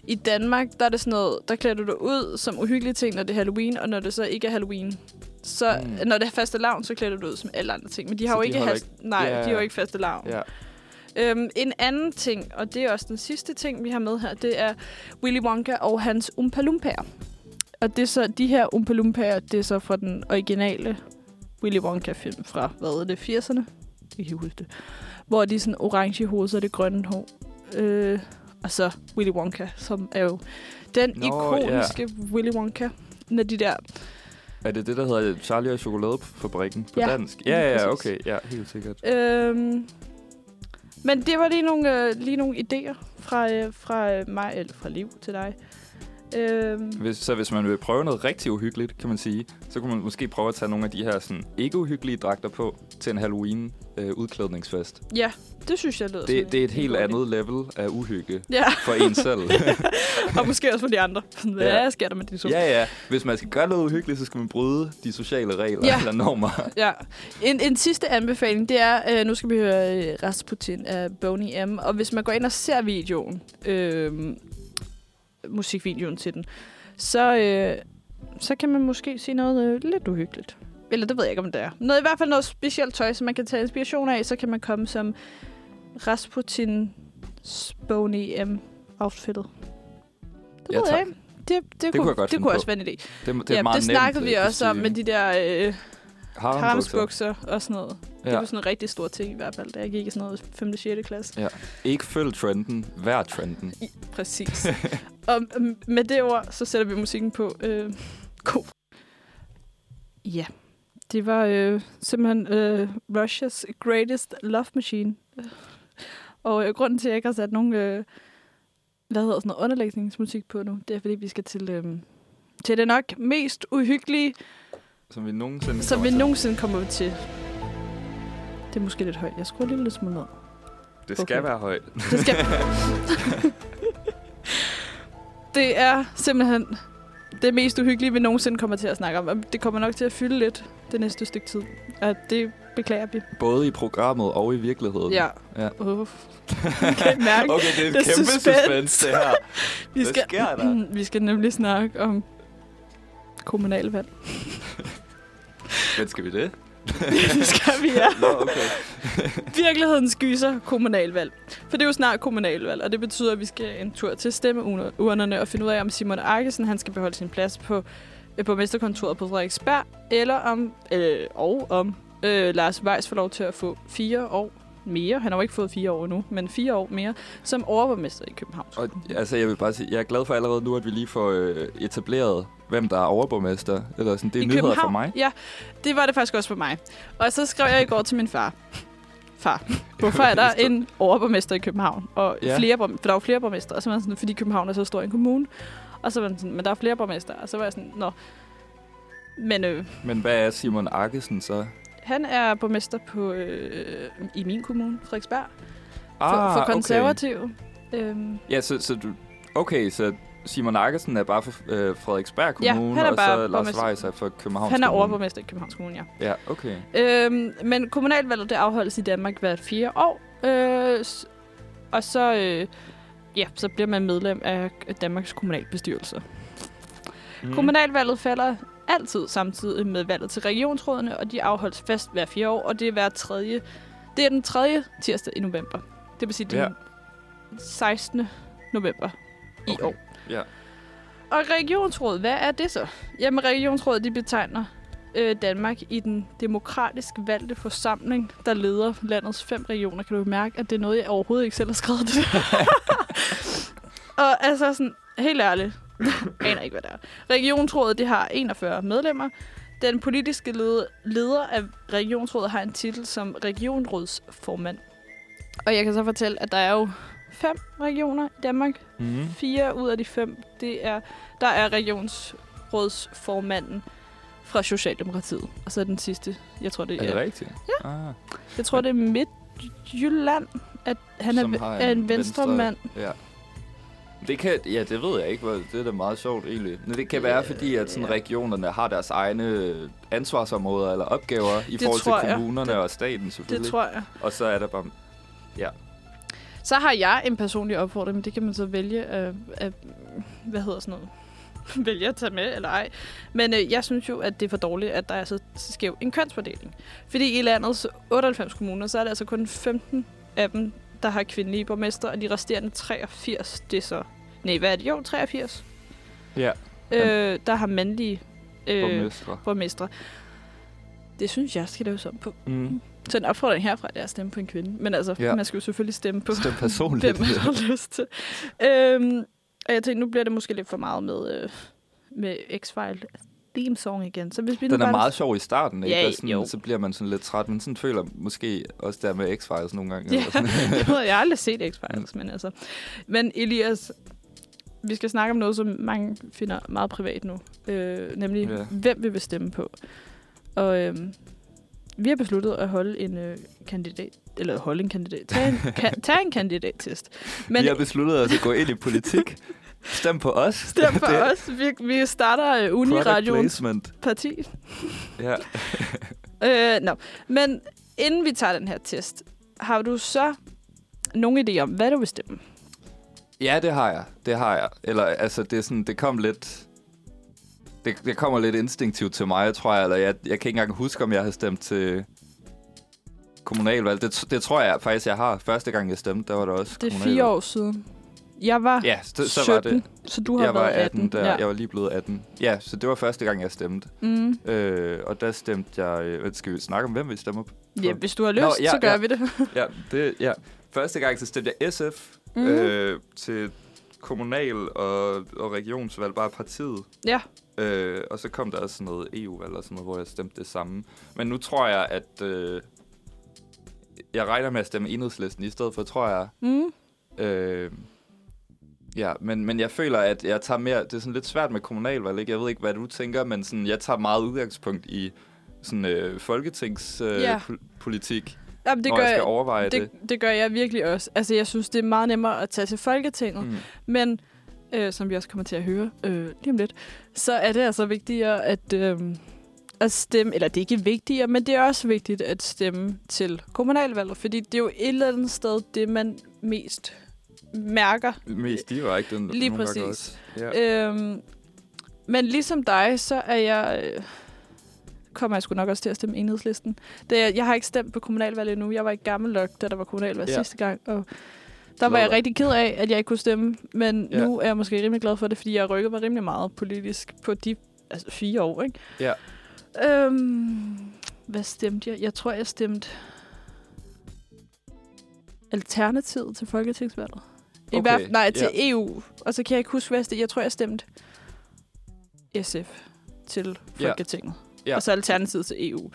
I Danmark, der er det sådan noget, der klæder du dig ud som uhyggelige ting, når det er Halloween, og når det så ikke er Halloween. Så Mm. når det er faste lavn, så klæder du dig ud som alle andre ting. Men de har Så jo de ikke, holder hast, nej, Ja, de har jo ikke faste lavn. Ja. Øhm, en anden ting, og det er også den sidste ting, vi har med her, det er Willy Wonka og hans Oompa Loompaer. Og det er så, de her Oompa Loompaer, det er så fra den originale Willy Wonka-film fra, hvad er det, 80'erne? Jeg kan huske det. Hvor de sådan orange hovedet, og det grønne hår. Øh, og så Willy Wonka, som er jo den Nå, ikoniske ja. Willy Wonka. Når de der... Er det det, der hedder Charlie og Chokoladefabrikken på Ja, dansk? Ja, ja, præcis. okay. Ja, helt sikkert. Øhm, men det var lige nogle, øh, lige nogle idéer fra, øh, fra øh, mig, eller fra Liv til dig. Øhm, Hvis, så hvis man vil prøve noget rigtig uhyggeligt, kan man sige, så kunne man måske prøve at tage nogle af de her sådan, ikke uhyggelige dragter på til en Halloween øh, udklædningsfest. ja, det synes jeg lyder Det, det er et helt andet level af uhygge Ja, for en selv. og måske også for de andre. Hvad Ja. ja. sker der med de to? ja, ja. Hvis man skal gøre noget uhyggeligt, så skal man bryde de sociale regler Ja. eller normer. Ja. En, en sidste anbefaling, det er, øh, nu skal vi høre øh, Rasputin af Boney M. Og hvis man går ind og ser videoen, øh, musikvideoen til den, så, øh, så kan man måske se noget øh, lidt uhyggeligt. Eller det ved jeg ikke, om det er. Noget, I hvert fald noget specielt tøj, som man kan tage inspiration af, så kan man komme som Rasputin Boney M outfittet. Det Ja, ved tak. jeg ikke. Det, det, det, kunne kunne, jeg godt det kunne på. også være en idé. Det, det er ja, meget det nemt, snakkede vi øh, også om med de der øh, haremsbukser og sådan noget. Ja. Det Ja. var sådan en rigtig stor ting i hvert fald, da jeg gik i sådan noget 5. og 6. klasse. Ikke følg trenden, vær trenden. I, præcis. og øhm, med det ord, så sætter vi musikken på. Øh, god. Ja, det var øh, simpelthen øh, Russia's Greatest Love Machine. Og øh, grunden til, at jeg ikke har sat nogen øh, hvad hedder sådan noget, underlægningsmusik på nu, det er, fordi vi skal til, øh, til det nok mest uhyggelige, Som vi nogensinde som kommer vi til. nogensinde kommer til. Det er måske lidt højt. Jeg skruer lige lidt smule ned. Det skal Okay. være højt. Det skal... det er simpelthen det mest uhyggelige, vi nogensinde kommer til at snakke om. Det kommer nok til at fylde lidt det næste stykke tid. Og det beklager vi. Både i programmet og i virkeligheden. Ja. Ja. Uh. kan mærke? Okay, det er et Det kæmpe suspense. suspense, det her. vi Hvad sker der? vi skal nemlig snakke om kommunalvalg. Men skal vi det? Det skal vi, ja. Nå, okay. Virkeligheden skyser kommunalvalg. For det er jo snart kommunalvalg, og det betyder, at vi skal en tur til stemmeurnerne og finde ud af, om Simon Arkesen han skal beholde sin plads på øh, borgmesterkontoret på Frederiksberg, eller om, øh, og om øh, Lars Weiss får lov til at få fire år mere. Han har jo ikke fået fire år nu, men fire år mere som overborgmester i København. Og, altså, jeg vil bare sige, jeg er glad for allerede nu, at vi lige får øh, etableret, hvem der er overborgmester. Eller sådan, det er I nyheder København. for mig. Ja, det var det faktisk også for mig. Og så skrev jeg i går til min far. far, hvorfor er der en overborgmester i København? Og Ja. flere, for der er jo flere borgmester, og så var sådan, fordi København er så stor en kommune. Og så var sådan, men der er flere borgmester, og så var jeg sådan, nå. Men øh, Men hvad er Simon Akkesen så? Han er borgmester på, øh, i min kommune, Frederiksberg, for, Ah, for okay. konservative. Øhm, Ja, så, så du... Okay, så Simon Akkesen er bare for øh, Frederiksberg Ja, Kommune, er og så Lars. Weiss er for Københavns han er Kommune. overborgmester i Københavns Kommune, ja. Ja, okay. Øhm, men kommunalvalget, det afholdes i Danmark hvert fire år. Øh, og så, øh, ja, så bliver man medlem af Danmarks kommunalbestyrelse. Mm. Kommunalvalget falder altid samtidig med valget til regionsrådene, og de afholdes fast hver fire år, og det er hver tredje, det er den tredje tirsdag i november. Det vil sige den Ja. 16. november i Okay. år. Ja. Og regionsrådet, hvad er det så? Jamen, regionsrådet, de betegner øh, Danmark i den demokratisk valgte forsamling, der leder landets fem regioner. Kan du mærke, at det er noget, jeg overhovedet ikke selv har skrevet det? og altså sådan, helt ærligt, aner ikke, hvad det er. Regionsrådet, det har 41 medlemmer. Den politiske leder, af regionsrådet har en titel som regionsrådsformand. Og jeg kan så fortælle, at der er jo fem regioner i Danmark. Mm-hmm. Fire ud af de fem, det er, der er regionsrådsformanden fra Socialdemokratiet. Og så er den sidste, jeg tror det Er er, det rigtigt? Ja. Ah, jeg tror det er Midtjylland, at han er, Som er en en venstre ja. Det kan, ja, det ved jeg ikke. hvor- Det er da meget sjovt egentlig. Men det kan være, fordi at sådan, Ja. regionerne har deres egne ansvarsområder eller opgaver i Det forhold til jeg. kommunerne Det- og staten Det selvfølgelig. tror jeg. Og så er der bare... Så har jeg en personlig opfordring, men det kan man så vælge at, at hvad hedder sådan noget, vælge at tage med eller ej. Men øh, jeg synes jo, at det er for dårligt, at der er så skæv en kønsfordeling. Fordi i landets 98 kommuner, så er der altså kun 15 af dem, der har kvindelige borgmester, og de resterende 83, det er så... Nej, hvad er det? Jo, 83. Ja, Øh, der har mandlige øh, borgmestre. borgmestre. Det synes jeg skal laves om på. Mm. Så en opfordring herfra, det er at stemme på en kvinde. Men altså, Ja. man skal jo selvfølgelig stemme på, Stem personligt. hvem man har lyst til. Øhm, og jeg tænkte, nu bliver det måske lidt for meget med, øh, med X-File theme song igen. Så hvis vi Den er meget sjov i starten, ikke? Ja, og sådan, jo. så bliver man sådan lidt træt, men sådan føler måske også der med X-Files nogle gange. Ja, eller sådan. jeg, jeg har aldrig set X-Files, men altså. Men Elias, vi skal snakke om noget, som mange finder meget privat nu. Øh, nemlig, Ja. hvem vi vil stemme på. Og øh, vi har besluttet at holde en øh, kandidat, eller holde en kandidat, tage en, ka, tage en kandidattest. Men Vi har besluttet os at gå ind i politik. Stem på os. stem på Det os. Vi, vi starter øh, Product Uniradions parti. Ja. Øh, no. Men inden vi tager den her test, har du så nogen idé om, hvad du vil stemme? Ja, det har jeg. Det har jeg. Eller altså, det, er sådan, det kom lidt... Det, det kommer lidt instinktivt til mig, tror jeg. Eller jeg, jeg kan ikke engang huske, om jeg har stemt til kommunalvalg. Det, det tror jeg faktisk, jeg har. Første gang, jeg stemte, der var det også Det er fire år siden. Jeg var Ja, så, så 17, var det. så du har jeg var været 18, 18. der. ja. Jeg var lige blevet 18. Ja, så det var første gang, jeg stemte. Mm. Øh, og der stemte jeg... Øh, hvad skal vi snakke om, hvem vi stemmer på? ja, hvis du har lyst, Nå, ja, så gør ja. vi det. Ja, det, ja. Første gang, så stemte jeg SF. Mm. øh, til kommunal- og, og regionsvalg, bare partiet. Ja. Øh, og så kom der også sådan noget EU-valg og sådan noget, hvor jeg stemte det samme. Men nu tror jeg, at... Øh, jeg regner med at stemme enhedslisten i stedet for, tror jeg. Mm. Øh, ja, men, men jeg føler, at jeg tager mere... Det er sådan lidt svært med kommunalvalg, ikke? Jeg ved ikke, hvad du tænker, men sådan, jeg tager meget udgangspunkt i sådan øh, folketingspolitik, øh, pol- politik, Jamen, det når gør jeg skal overveje det. det, det gør jeg virkelig også. Altså, jeg synes, det er meget nemmere at tage til Folketinget. Mm. Men, øh, som vi også kommer til at høre øh, lige om lidt, så er det altså vigtigere at, øh, at stemme, eller det er ikke vigtigere, men det er også vigtigt at stemme til kommunalvalget, fordi det er jo et eller andet sted det, man mest mærker. Mest direkte. Lige præcis. Ja. Øhm, men ligesom dig, så er jeg... Øh, kommer jeg sgu nok også til at stemme enhedslisten. Det, jeg har ikke stemt på kommunalvalget endnu. Jeg var i gammel nok, da der var kommunalvalg Ja. sidste gang. Og der var jeg rigtig ked af, at jeg ikke kunne stemme. Men Ja. nu er jeg måske rimelig glad for det, fordi jeg har rykket mig rimelig meget politisk på de altså, fire år. Ikke? Ja. Øhm, hvad stemte jeg? Jeg tror, jeg stemte Alternativet til Folketingsvalget. I Okay, hvert, nej, til ja. EU. Og så kan jeg ikke huske, hvad jeg stemte. Jeg tror, jeg stemte SF til. Folketinget. Ja. Og så Alternativet til EU.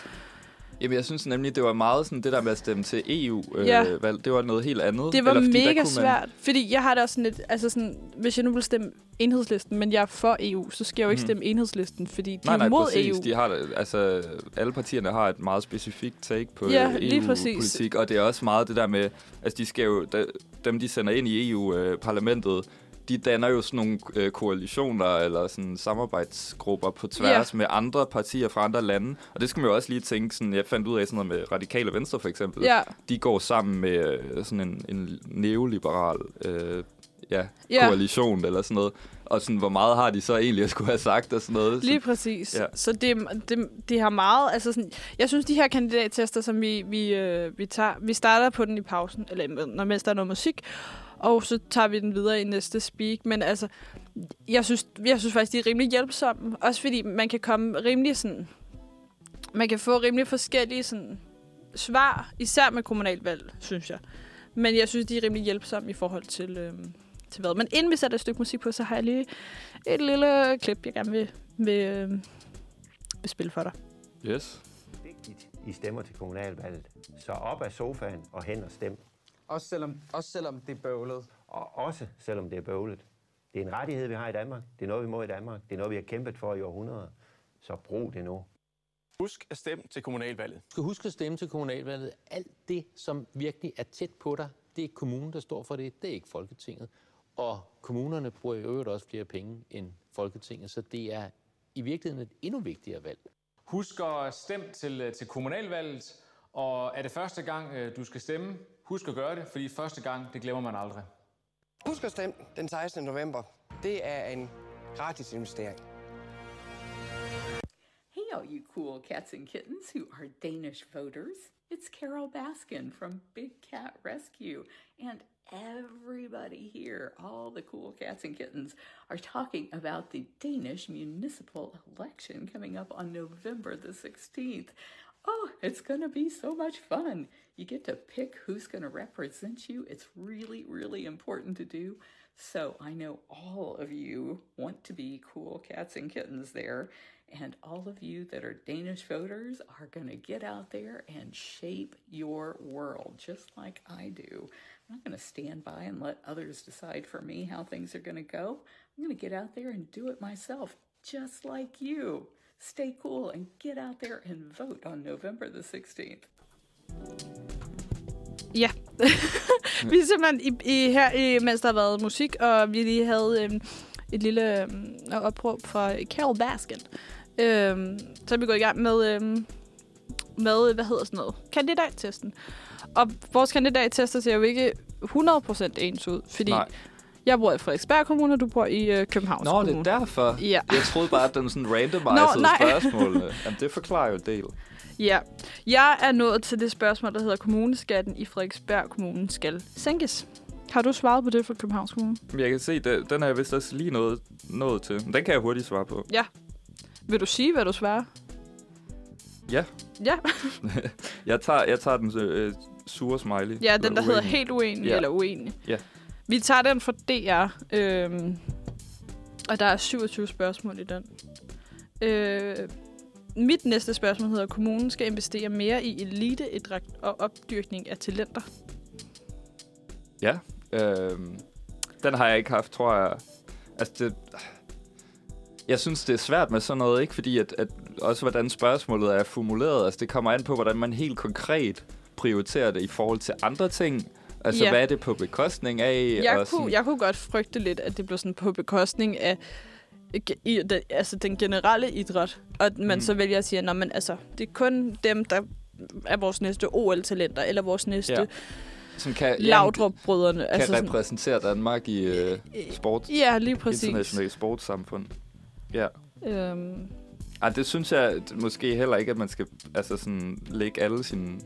Jamen, jeg synes nemlig, det var meget sådan det der med at stemme til EU-valg. Ja. Øh, valg. det var noget helt andet. Det var Eller fordi mega man- svært, fordi jeg har det også sådan lidt, altså sådan, hvis jeg nu vil stemme enhedslisten, men jeg er for EU, så skal jeg jo ikke Mhm. stemme enhedslisten, fordi de Nej, er nej, mod præcis. EU. De har, altså, alle partierne har et meget specifikt take på Ja, øh. EU-politik, og det er også meget det der med, altså de skal jo, dem de sender ind i EU-parlamentet, de danner jo sådan nogle øh, koalitioner eller sådan samarbejdsgrupper på tværs Ja. med andre partier fra andre lande. Og det skal man jo også lige tænke, sådan, jeg fandt ud af sådan noget med Radikale Venstre for eksempel. Ja, De går sammen med øh, sådan en, en neoliberal øh, ja, Ja. koalition eller sådan noget. Og sådan, hvor meget har de så egentlig at skulle have sagt og sådan noget. lige præcis. Ja. Så det, det, det har meget, altså sådan, jeg synes, de her kandidattester, som vi, vi, øh, vi tager, vi starter på den i pausen, eller når mens der er noget musik, og så tager vi den videre i næste speak. Men altså, jeg synes, jeg synes faktisk, de er rimelig hjælpsomme. Også fordi man kan komme rimelig sådan... Man kan få rimelig forskellige sådan, svar, især med kommunalvalg, synes jeg. Men jeg synes, de er rimelig hjælpsomme i forhold til, øhm, til hvad. Men inden vi sætter et stykke musik på, så har jeg lige et lille klip, jeg gerne vil, vil, øhm, vil spille for dig. yes. vigtigt, I stemmer til kommunalvalget. Så op af sofaen og hen og stem. Også selvom, også selvom det er bøvlet. Og også selvom det er bøvlet. Det er en rettighed, vi har i Danmark. Det er noget, vi må i Danmark. Det er noget, vi har kæmpet for i århundreder. Så brug det nu. Husk at stemme til kommunalvalget. Du skal huske at stemme til kommunalvalget. Alt det, som virkelig er tæt på dig, det er kommunen, der står for det. Det er ikke Folketinget. Og kommunerne bruger i øvrigt også flere penge end Folketinget, så det er i virkeligheden et endnu vigtigere valg. Husk at stemme til, øh, til kommunalvalget, og er det første gang, øh, du skal stemme, husk at gøre det, fordi første gang, det glemmer man aldrig. Husk at stemme den 16. november. Det er en gratis investering. Hey, all you cool cats and kittens who are Danish voters. It's Carol Baskin from Big Cat Rescue. And everybody here, all the cool cats and kittens, are talking about the Danish municipal election coming up on November the 16th. Oh, it's going to be so much fun. You get to pick who's going to represent you. It's really, really important to do. So I know all of you want to be cool cats and kittens there. And all of you that are Danish voters are going to get out there and shape your world just like I do. I'm not going to stand by and let others decide for me how things are going to go. I'm going to get out there and do it myself, just like you. Stay cool and get out there and vote on November the 16th. Ja. vi er simpelthen i, i, her, i, mens der har været musik, og vi lige havde øhm, et lille øhm, opråb fra Carol Baskin. Øhm, så er vi gået i gang med, øhm, med, hvad hedder sådan noget, kandidattesten. Og vores kandidattester ser jo ikke 100% ens ud, fordi Nej jeg bor i Frederiksberg Kommune, og du bor i øh, Københavns Nå, det er derfor. Ja. Jeg troede bare, at den sådan randomized Nå, spørgsmål. Jamen, det forklarer jo en del. Ja. Jeg er nået til det spørgsmål, der hedder, kommuneskatten i Frederiksberg Kommune skal sænkes. Har du svaret på det for Københavns Kommune? Jeg kan se, den, den har jeg vist også lige nået, nået til. Men den kan jeg hurtigt svare på. Ja. Vil du sige, hvad du svarer? Ja. Ja, Jeg tager, jeg tager den øh, sure smiley. ja den, der Eller hedder uenig. helt uenig Ja. eller uenig. Ja. Vi tager den fra DR, øhm, og der er 27 spørgsmål i den. Øh, mit næste spørgsmål hedder, kommunen skal investere mere i eliteidræt og opdyrkning af talenter. Ja. øh, den har jeg ikke haft, tror jeg. Altså, det, jeg synes, det er svært med sådan noget, ikke? Fordi at, at også hvordan spørgsmålet er formuleret. Altså, det kommer an på, hvordan man helt konkret prioriterer det i forhold til andre ting. Altså, Ja. hvad er det på bekostning af? Jeg og kunne, jeg kunne godt frygte lidt, at det blev sådan på bekostning af i, den, altså den generelle idræt. Og at man Mm. så vælger at sige, at altså, det er kun dem, der er vores næste OL-talenter, eller vores næste Ja. som kan, Laudrup-brødrene. kan Altså sådan, repræsentere Danmark i øh, sport, ja, lige præcis. internationalt sportssamfund. Ja. Øhm, Ej, det synes jeg måske heller ikke, at man skal altså sådan, lægge alle sine,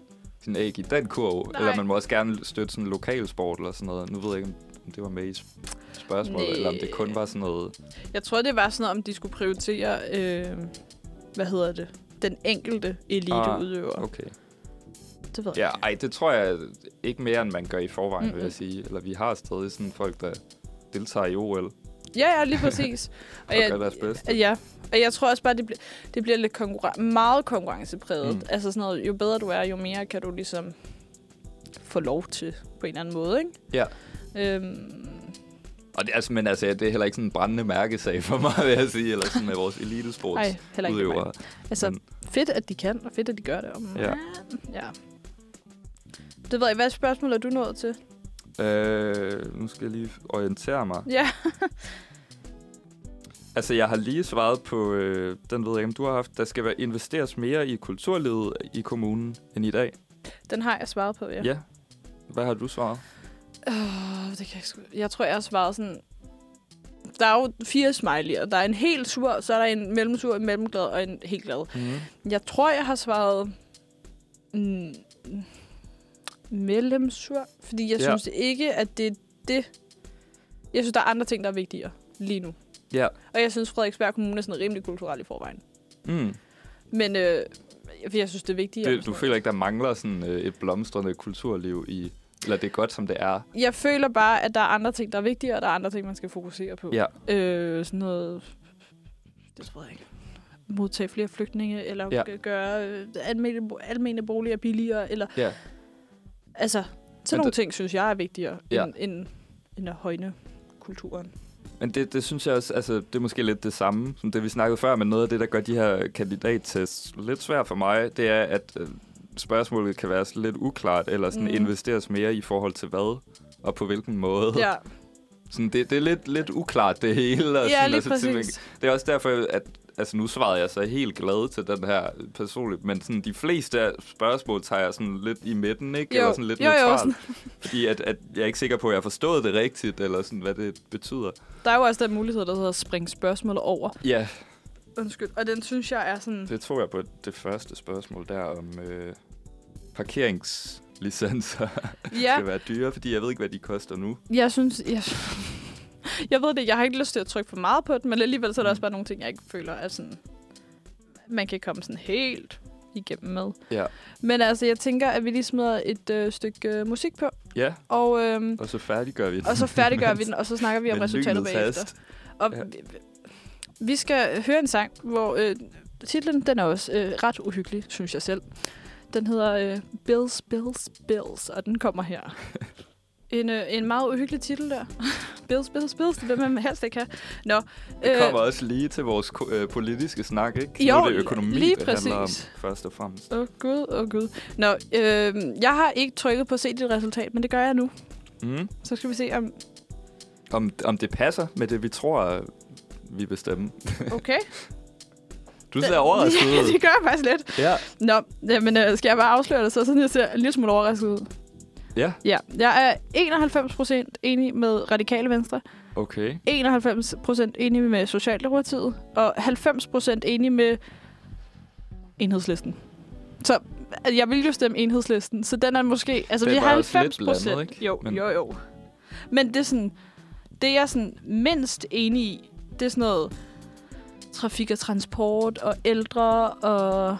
sine æg i den kurv. Nej. Eller man må også gerne støtte sådan lokal sport eller sådan noget. Nu ved jeg ikke, om det var med i sp- spørgsmålet, Næh. eller om det kun var sådan noget... jeg tror, det var sådan noget, om de skulle prioritere, øh, hvad hedder det, den enkelte eliteudøver. Ah, okay. Det ved jeg Ja, ikke. ej, det tror jeg ikke mere, end man gør i forvejen, mm-hmm. vil jeg sige. Eller vi har stadig sådan folk, der deltager i OL. Ja, ja, lige præcis. Og gør deres bedste. Ja, og jeg tror også bare, det, bliver det bliver lidt konkurren- meget konkurrencepræget. Mm. Altså sådan noget, jo bedre du er, jo mere kan du ligesom få lov til på en eller anden måde, ikke? Ja. Øhm, Og det, altså, men altså, det er heller ikke sådan en brændende mærkesag for mig, vil jeg sige, eller sådan med vores elitesports Ej, heller ikke udøvere. altså, Men- fedt, at de kan, og fedt, at de gør det. Og Ja. ja. Det ved jeg. Hvad spørgsmål er du nået til? Øh, nu skal jeg lige orientere mig. Ja. Altså, jeg har lige svaret på, øh, den ved jeg ikke, om du har haft, der skal være investeres mere i kulturlivet i kommunen end i dag. Den har jeg svaret på, ja. ja. Hvad har du svaret? Uh, det kan jeg, sgu... jeg tror, jeg har svaret sådan... Der er jo fire smiley'er. Der er en helt sur, så er der en mellemsur, en mellemglad og en helt glad. Mm. Jeg tror, jeg har svaret... Mm, mellemsur. Fordi jeg Ja. synes ikke, at det er det... Jeg synes, der er andre ting, der er vigtigere lige nu. Ja. Og jeg synes, Frederiksberg Kommune er sådan rimelig kulturel i forvejen. Mm. Men øh, for jeg synes, det er vigtigere. Det, du føler ikke, der mangler sådan øh, et blomstrende kulturliv i... Eller det er godt, som det er. Jeg føler bare, at der er andre ting, der er vigtigere, og der er andre ting, man skal fokusere på. Ja. Øh, sådan noget... Det tror jeg ikke. Modtage flere flygtninge, eller ja. gøre øh, almene, almene boliger billigere, eller... Ja. Altså, sådan Men nogle det- ting, synes jeg er vigtigere, Ja. end, end, end at højne kulturen. Men det, det synes jeg også, altså, det er måske lidt det samme, som det vi snakkede før, men noget af det, der gør de her kandidattests lidt svært for mig, det er, at øh, spørgsmålet kan være sådan lidt uklart, eller sådan Mm. investeres mere i forhold til hvad, og på hvilken måde. Ja, Sådan, det, det er lidt, lidt uklart, det hele. Og Ja, sådan, lige altså, præcis. Det er også derfor, at altså, nu svarede jeg så helt glad til den her personligt, men sådan, de fleste spørgsmål tager jeg sådan lidt i midten, ikke? Jo, Eller sådan lidt jo, jo, neutralt. sådan. Fordi at, at jeg er ikke sikker på, at jeg har forstået det rigtigt, eller sådan, hvad det betyder. der er jo også den mulighed, der hedder at springe spørgsmålet over. Ja, Undskyld. Og den synes jeg er sådan... Det tror jeg på det første spørgsmål der om øh, parkeringslicenser Ja. skal være dyre, fordi jeg ved ikke, hvad de koster nu. Jeg synes... Jeg, jeg ved det, jeg har ikke lyst til at trykke for meget på den, men alligevel så er der Mm. også bare nogle ting, jeg ikke føler, at sådan, man kan komme sådan helt igennem med. Ja. Men altså, jeg tænker, at vi lige smider et øh, stykke øh, musik på, Ja, og, øhm, og så færdiggør vi den. og så færdiggør vi den, og så snakker vi om resultatet bagefter. hast. Og Ja. vi, vi skal høre en sang, hvor øh, titlen den er også øh, ret uhyggelig, synes jeg selv. Den hedder øh, Bills, Bills, Bills, og den kommer her. En, øh, en meget uhyggelig titel der. Bills, Bills, Bills, det vil man helst ikke have. Nå, Det kommer også lige til vores øh, politiske snak, ikke? Jo, nu er det økonomi, lige det handler om, præcis. først og fremmest. Åh oh, gud, åh oh, gud. Nå, øh, jeg har ikke trykket på at se dit resultat, men det gør jeg nu. Mm. Så skal vi se om... Om, om det passer med det, vi tror, vi bestemmer. Okay. Du ser overrasket ja, ud. det gør jeg faktisk lidt. Ja. Nå, jamen, øh, skal jeg bare afsløre det, så sådan jeg ser en lille smule overrasket ud. Ja, Ja, jeg er 91% enig med Radikale Venstre, okay. 91% enig med Socialdemokratiet, og 90% enig med Enhedslisten. Så øh, jeg vil jo stemme Enhedslisten, så den er måske... Altså, Den vi var har også 90 lidt blandet, ikke? Jo, Men- jo, jo. Men det er sådan... Det jeg er sådan mindst enig i, det er sådan noget trafik og transport og ældre og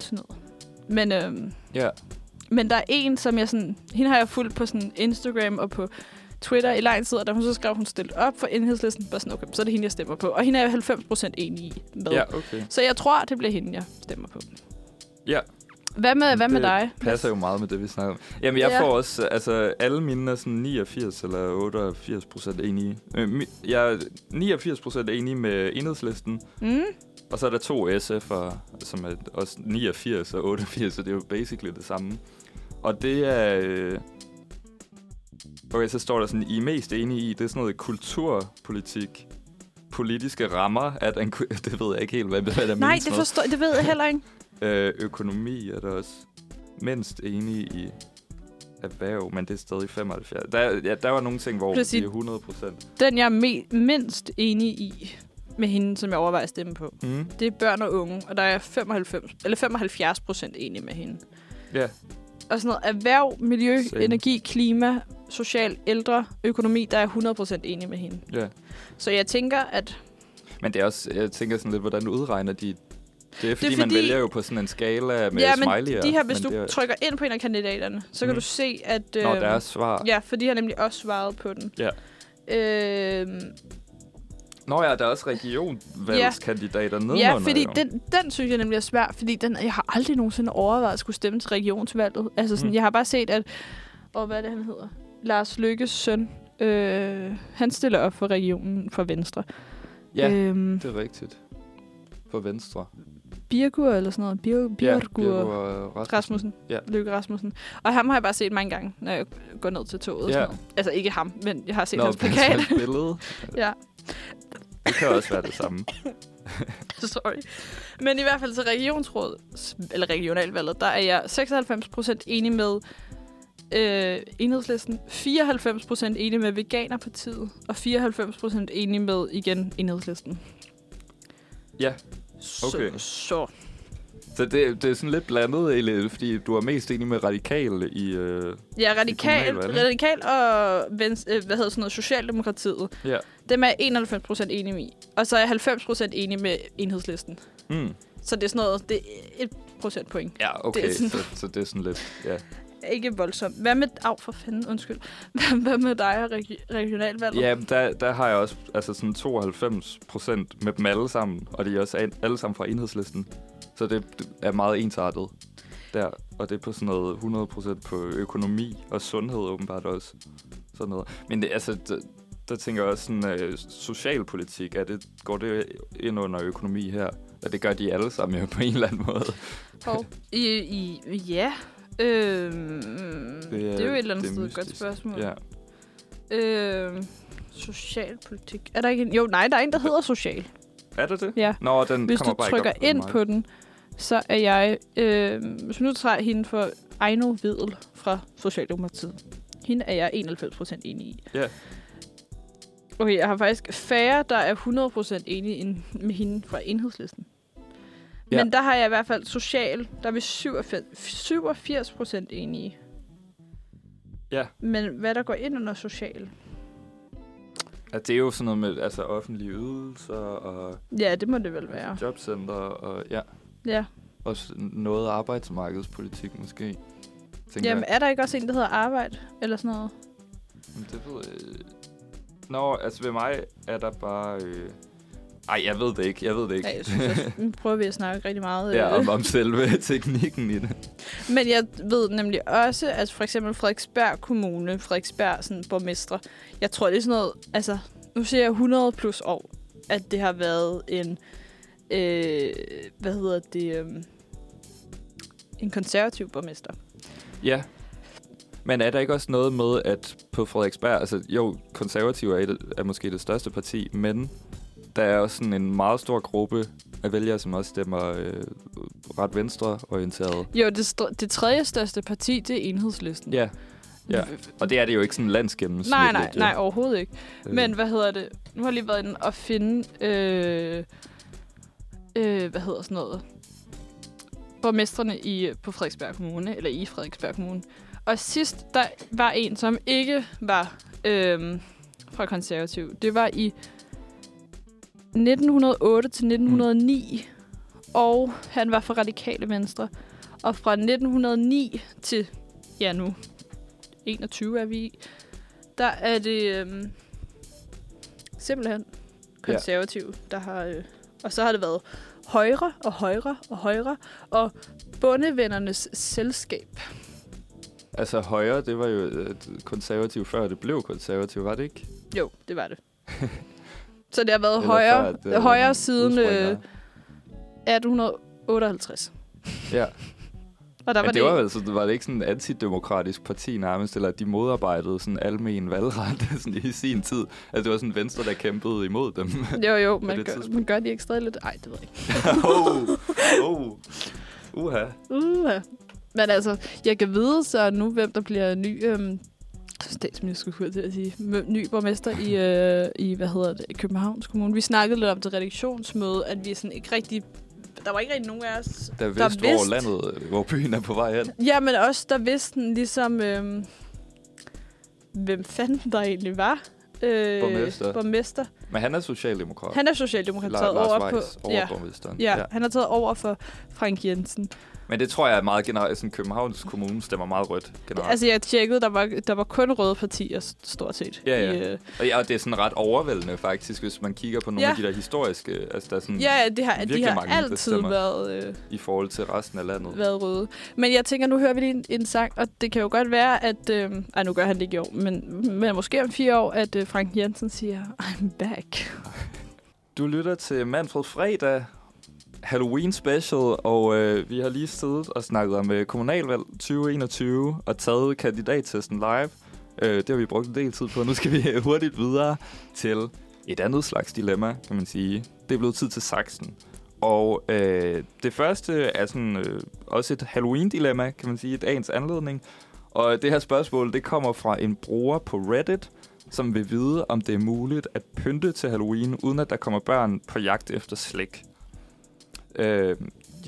sådan noget. Men, øhm, Ja. Men der er en, som jeg sådan... Hende har jeg fulgt på sådan Instagram og på Twitter i lang tid, og da hun så skrev, hun stillet op for enhedslisten, bare sådan, okay, så er det hende, jeg stemmer på. Og hende er jeg 90% enig i med. Ja, okay. Så jeg tror, det bliver hende, jeg stemmer på. Ja. Hvad med, hvad med det dig? passer jo meget med det, vi snakker om. Jamen, jeg Ja. får også, altså, alle mine er sådan 89 eller 88 procent enige. Øh, jeg er 89 procent enig med enhedslisten, Mm? og så er der to SF'ere, som er også 89 og 88, så det er jo basically det samme. Og det er... Øh, okay, så står der sådan, I er mest enige i, det er sådan noget kulturpolitik, politiske rammer, at en, det ved jeg ikke helt, hvad, hvad der Nej, det, forstår, det ved jeg heller ikke. Øh, økonomi er der også mindst enige i erhverv, men det er stadig 75. Der, ja, der var nogle ting, hvor Præcis. vi er 100 procent. Den, jeg er me- mindst enig i med hende, som jeg overvejer at stemme på, Mm. det er børn og unge, og der er jeg 95, eller 75 procent enig med hende. Ja, Og sådan noget erhverv, miljø, Same. energi, klima, social, ældre, økonomi, der er jeg 100 procent enig med hende. ja. Så jeg tænker, at Men det er også, jeg tænker sådan lidt, hvordan udregner de... Det er fordi, det er fordi- man vælger jo på sådan en skala med ja, men smiley'er. de her, hvis du er, trykker ind på en af kandidaterne, så kan Mm. du se, at... Nå, øhm, deres svar. Ja, for de har nemlig også svaret på den. Ja. Øh, Nå ja, der er også regionvalgskandidater nedenunder. ja, fordi jo. den, den synes jeg nemlig er svær, fordi den, jeg har aldrig nogensinde overvejet at skulle stemme til regionsvalget. Altså sådan, Mm. jeg har bare set, at... Og hvad er det, han hedder? Lars Lykkes søn. Øh, han stiller op for regionen for Venstre. Ja, Øhm, det er rigtigt. For Venstre. Birgur eller sådan noget. Bir, Birgur, Ja, ja, Birger Rasmussen. Rasmussen. Ja. Lykke Rasmussen. Og ham har jeg bare set mange gange, når jeg går ned til toget. og Ja. Sådan noget. Altså ikke ham, men jeg har set Nå, hans hans plakat. billede. ja, Det kan også være det samme. sorry. Men i hvert fald til regionsrådet, eller regionalvalget, der er jeg 96% enig med øh, enhedslisten, 94% enig med Veganerpartiet, og 94% enig med, igen, enhedslisten. Ja, Så, Okay. så. så det, det er sådan lidt blandet, egentlig, fordi du er mest enig med radikale i... Øh, Ja, radikal, kommunalvalget. radikal og vens, øh, hvad hedder sådan noget, Socialdemokratiet. ja. Dem er jeg 91% enig i. Og så er jeg 90% enig med enhedslisten. Mm. Så det er sådan noget, det er et procentpoint. Ja, okay, Det er sådan- så, så det er sådan lidt... Ja. Ikke voldsomt. Hvad med... Af, for fanden, undskyld. Hvad, hvad med dig og regi- regionalvalget? Ja, der, der har jeg også altså sådan 92 procent med dem alle sammen, og de er også alle sammen fra enhedslisten. Så det, det er meget ensartet der, og det er på sådan noget 100 procent på økonomi og sundhed åbenbart også. Sådan noget. Men det, altså, der, der tænker jeg også sådan, øh, socialpolitik, er det, går det ind under økonomi her? Ja, det gør de alle sammen jo på en eller anden måde. Og, i, i, ja. Øhm, det, er, det er jo et eller andet det sted et godt spørgsmål. Ja. Øhm, socialpolitik. Er der ikke en? Jo, nej, der er en, der hedder social. Er det det? Ja. Nå, den Hvis kommer du bare trykker ikke op ind på den, så er jeg... Øh, hvis vi nu tager hende for Ejno Vedel fra Socialdemokratiet. Hende er jeg 91% enig i. Ja. Okay, jeg har faktisk færre, der er 100% enige med hende fra enhedslisten. Ja. Men der har jeg i hvert fald social, der er vi 87, 87% enige. Ja. Men hvad der går ind under social? At det er jo sådan noget med altså, offentlige ydelser og Ja, det må det vel være. jobcenter og ja, Ja. også noget arbejdsmarkedspolitik måske. Tænker Jamen, jeg. er der ikke også en, der hedder arbejde? Eller sådan noget? Men Det ved jeg... Nå, altså ved mig er der bare... Øh... Ej, jeg ved det ikke. Jeg ved det ikke. Ja, jeg synes også, nu prøver vi at snakke rigtig meget. ja, øh. om, om selve teknikken i det. Men jeg ved nemlig også, at for eksempel Frederiksberg Kommune, Frederiksberg sådan, borgmestre, jeg tror, det er sådan noget, altså, nu siger jeg 100 plus år, at det har været en, øh, hvad hedder det, øh, en konservativ borgmester. Ja. Men er der ikke også noget med, at på Frederiksberg, altså jo, konservative er, et, er måske det største parti, men der er også sådan en meget stor gruppe af vælgere, som også stemmer øh, ret venstreorienteret. Jo, det, det tredje største parti, det er enhedslisten. Ja. ja. Og det er det jo ikke sådan landsgennemsnitligt. Nej, nej, jo. nej, overhovedet ikke. Øh. Men hvad hedder det? Nu har jeg lige været inde og finde, øh, øh, hvad hedder sådan noget, borgmestrene i, på Frederiksberg Kommune, eller i Frederiksberg Kommune. Og sidst, der var en, som ikke var øh, fra konservativ. Det var i 1908 til 1909, og han var fra Radikale Venstre. Og fra 1909 til, ja nu, 21 er vi i, der er det øhm, simpelthen konservative, der har... Øh, og så har det været højre og højre og højre, og bundevennernes selskab. Altså højre, det var jo øh, konservativ før det blev konservativ, var det ikke? Jo, det var det. så det har været Eller højre, før, at, øh, højre siden øh, 1858. Ja. Og der Men var det, var, altså, var det ikke sådan et antidemokratisk parti nærmest, eller at de modarbejdede sådan almen valgret sådan i sin tid? Altså det var sådan Venstre, der kæmpede imod dem. Jo, jo, det gør, man gør de ikke stadig lidt... Ej, det ved jeg ikke. oh, oh. Uha. Uh, men altså, jeg kan vide så nu, hvem der bliver ny øhm, statsminister, skulle jeg til at sige, ny borgmester i, øh, i, hvad hedder det, Københavns Kommune. Vi snakkede lidt om det redaktionsmøde, at vi sådan ikke rigtig... Der var ikke rigtig nogen af os, Der vidste, hvor landet, hvor byen er på vej hen. Ja, men også der vidste sådan ligesom, øhm, hvem fanden der egentlig var. Øh, Borgmester. borgmester. Men han er socialdemokrat. Han er socialdemokrat La- Lars over på... Weiss, overborgmesteren. Ja, Ja. ja, han er taget over for Frank Jensen. Men det tror jeg er meget generelt. Sådan, Københavns Kommune stemmer meget rødt generelt. Altså, jeg tjekkede, der var, der var kun røde partier, stort set. Ja, ja. I, øh, Og, ja, og det er sådan ret overvældende faktisk, hvis man kigger på nogle Ja. af de der historiske... Altså, der er sådan ja, det har, de har mange, altid været, øh, i forhold til resten af landet. været røde. Men jeg tænker, nu hører vi lige en, en sang, og det kan jo godt være, at... Øh, ej, nu gør han det ikke i år, men, men måske om fire år, at øh, Frank Jensen siger, I'm back. Du lytter til Manfred Fredag, Halloween special, og øh, vi har lige siddet og snakket om øh, kommunalvalg 2021 og taget kandidattesten live. Øh, det har vi brugt en del tid på. Nu skal vi øh, hurtigt videre til et andet slags dilemma, kan man sige. Det er blevet tid til saksen. Og øh, det første er sådan, øh, også et Halloween-dilemma, kan man sige, i dagens anledning. Og det her spørgsmål, det kommer fra en bruger på Reddit, som vil vide, om det er muligt at pynte til Halloween, uden at der kommer børn på jagt efter slik. Øh,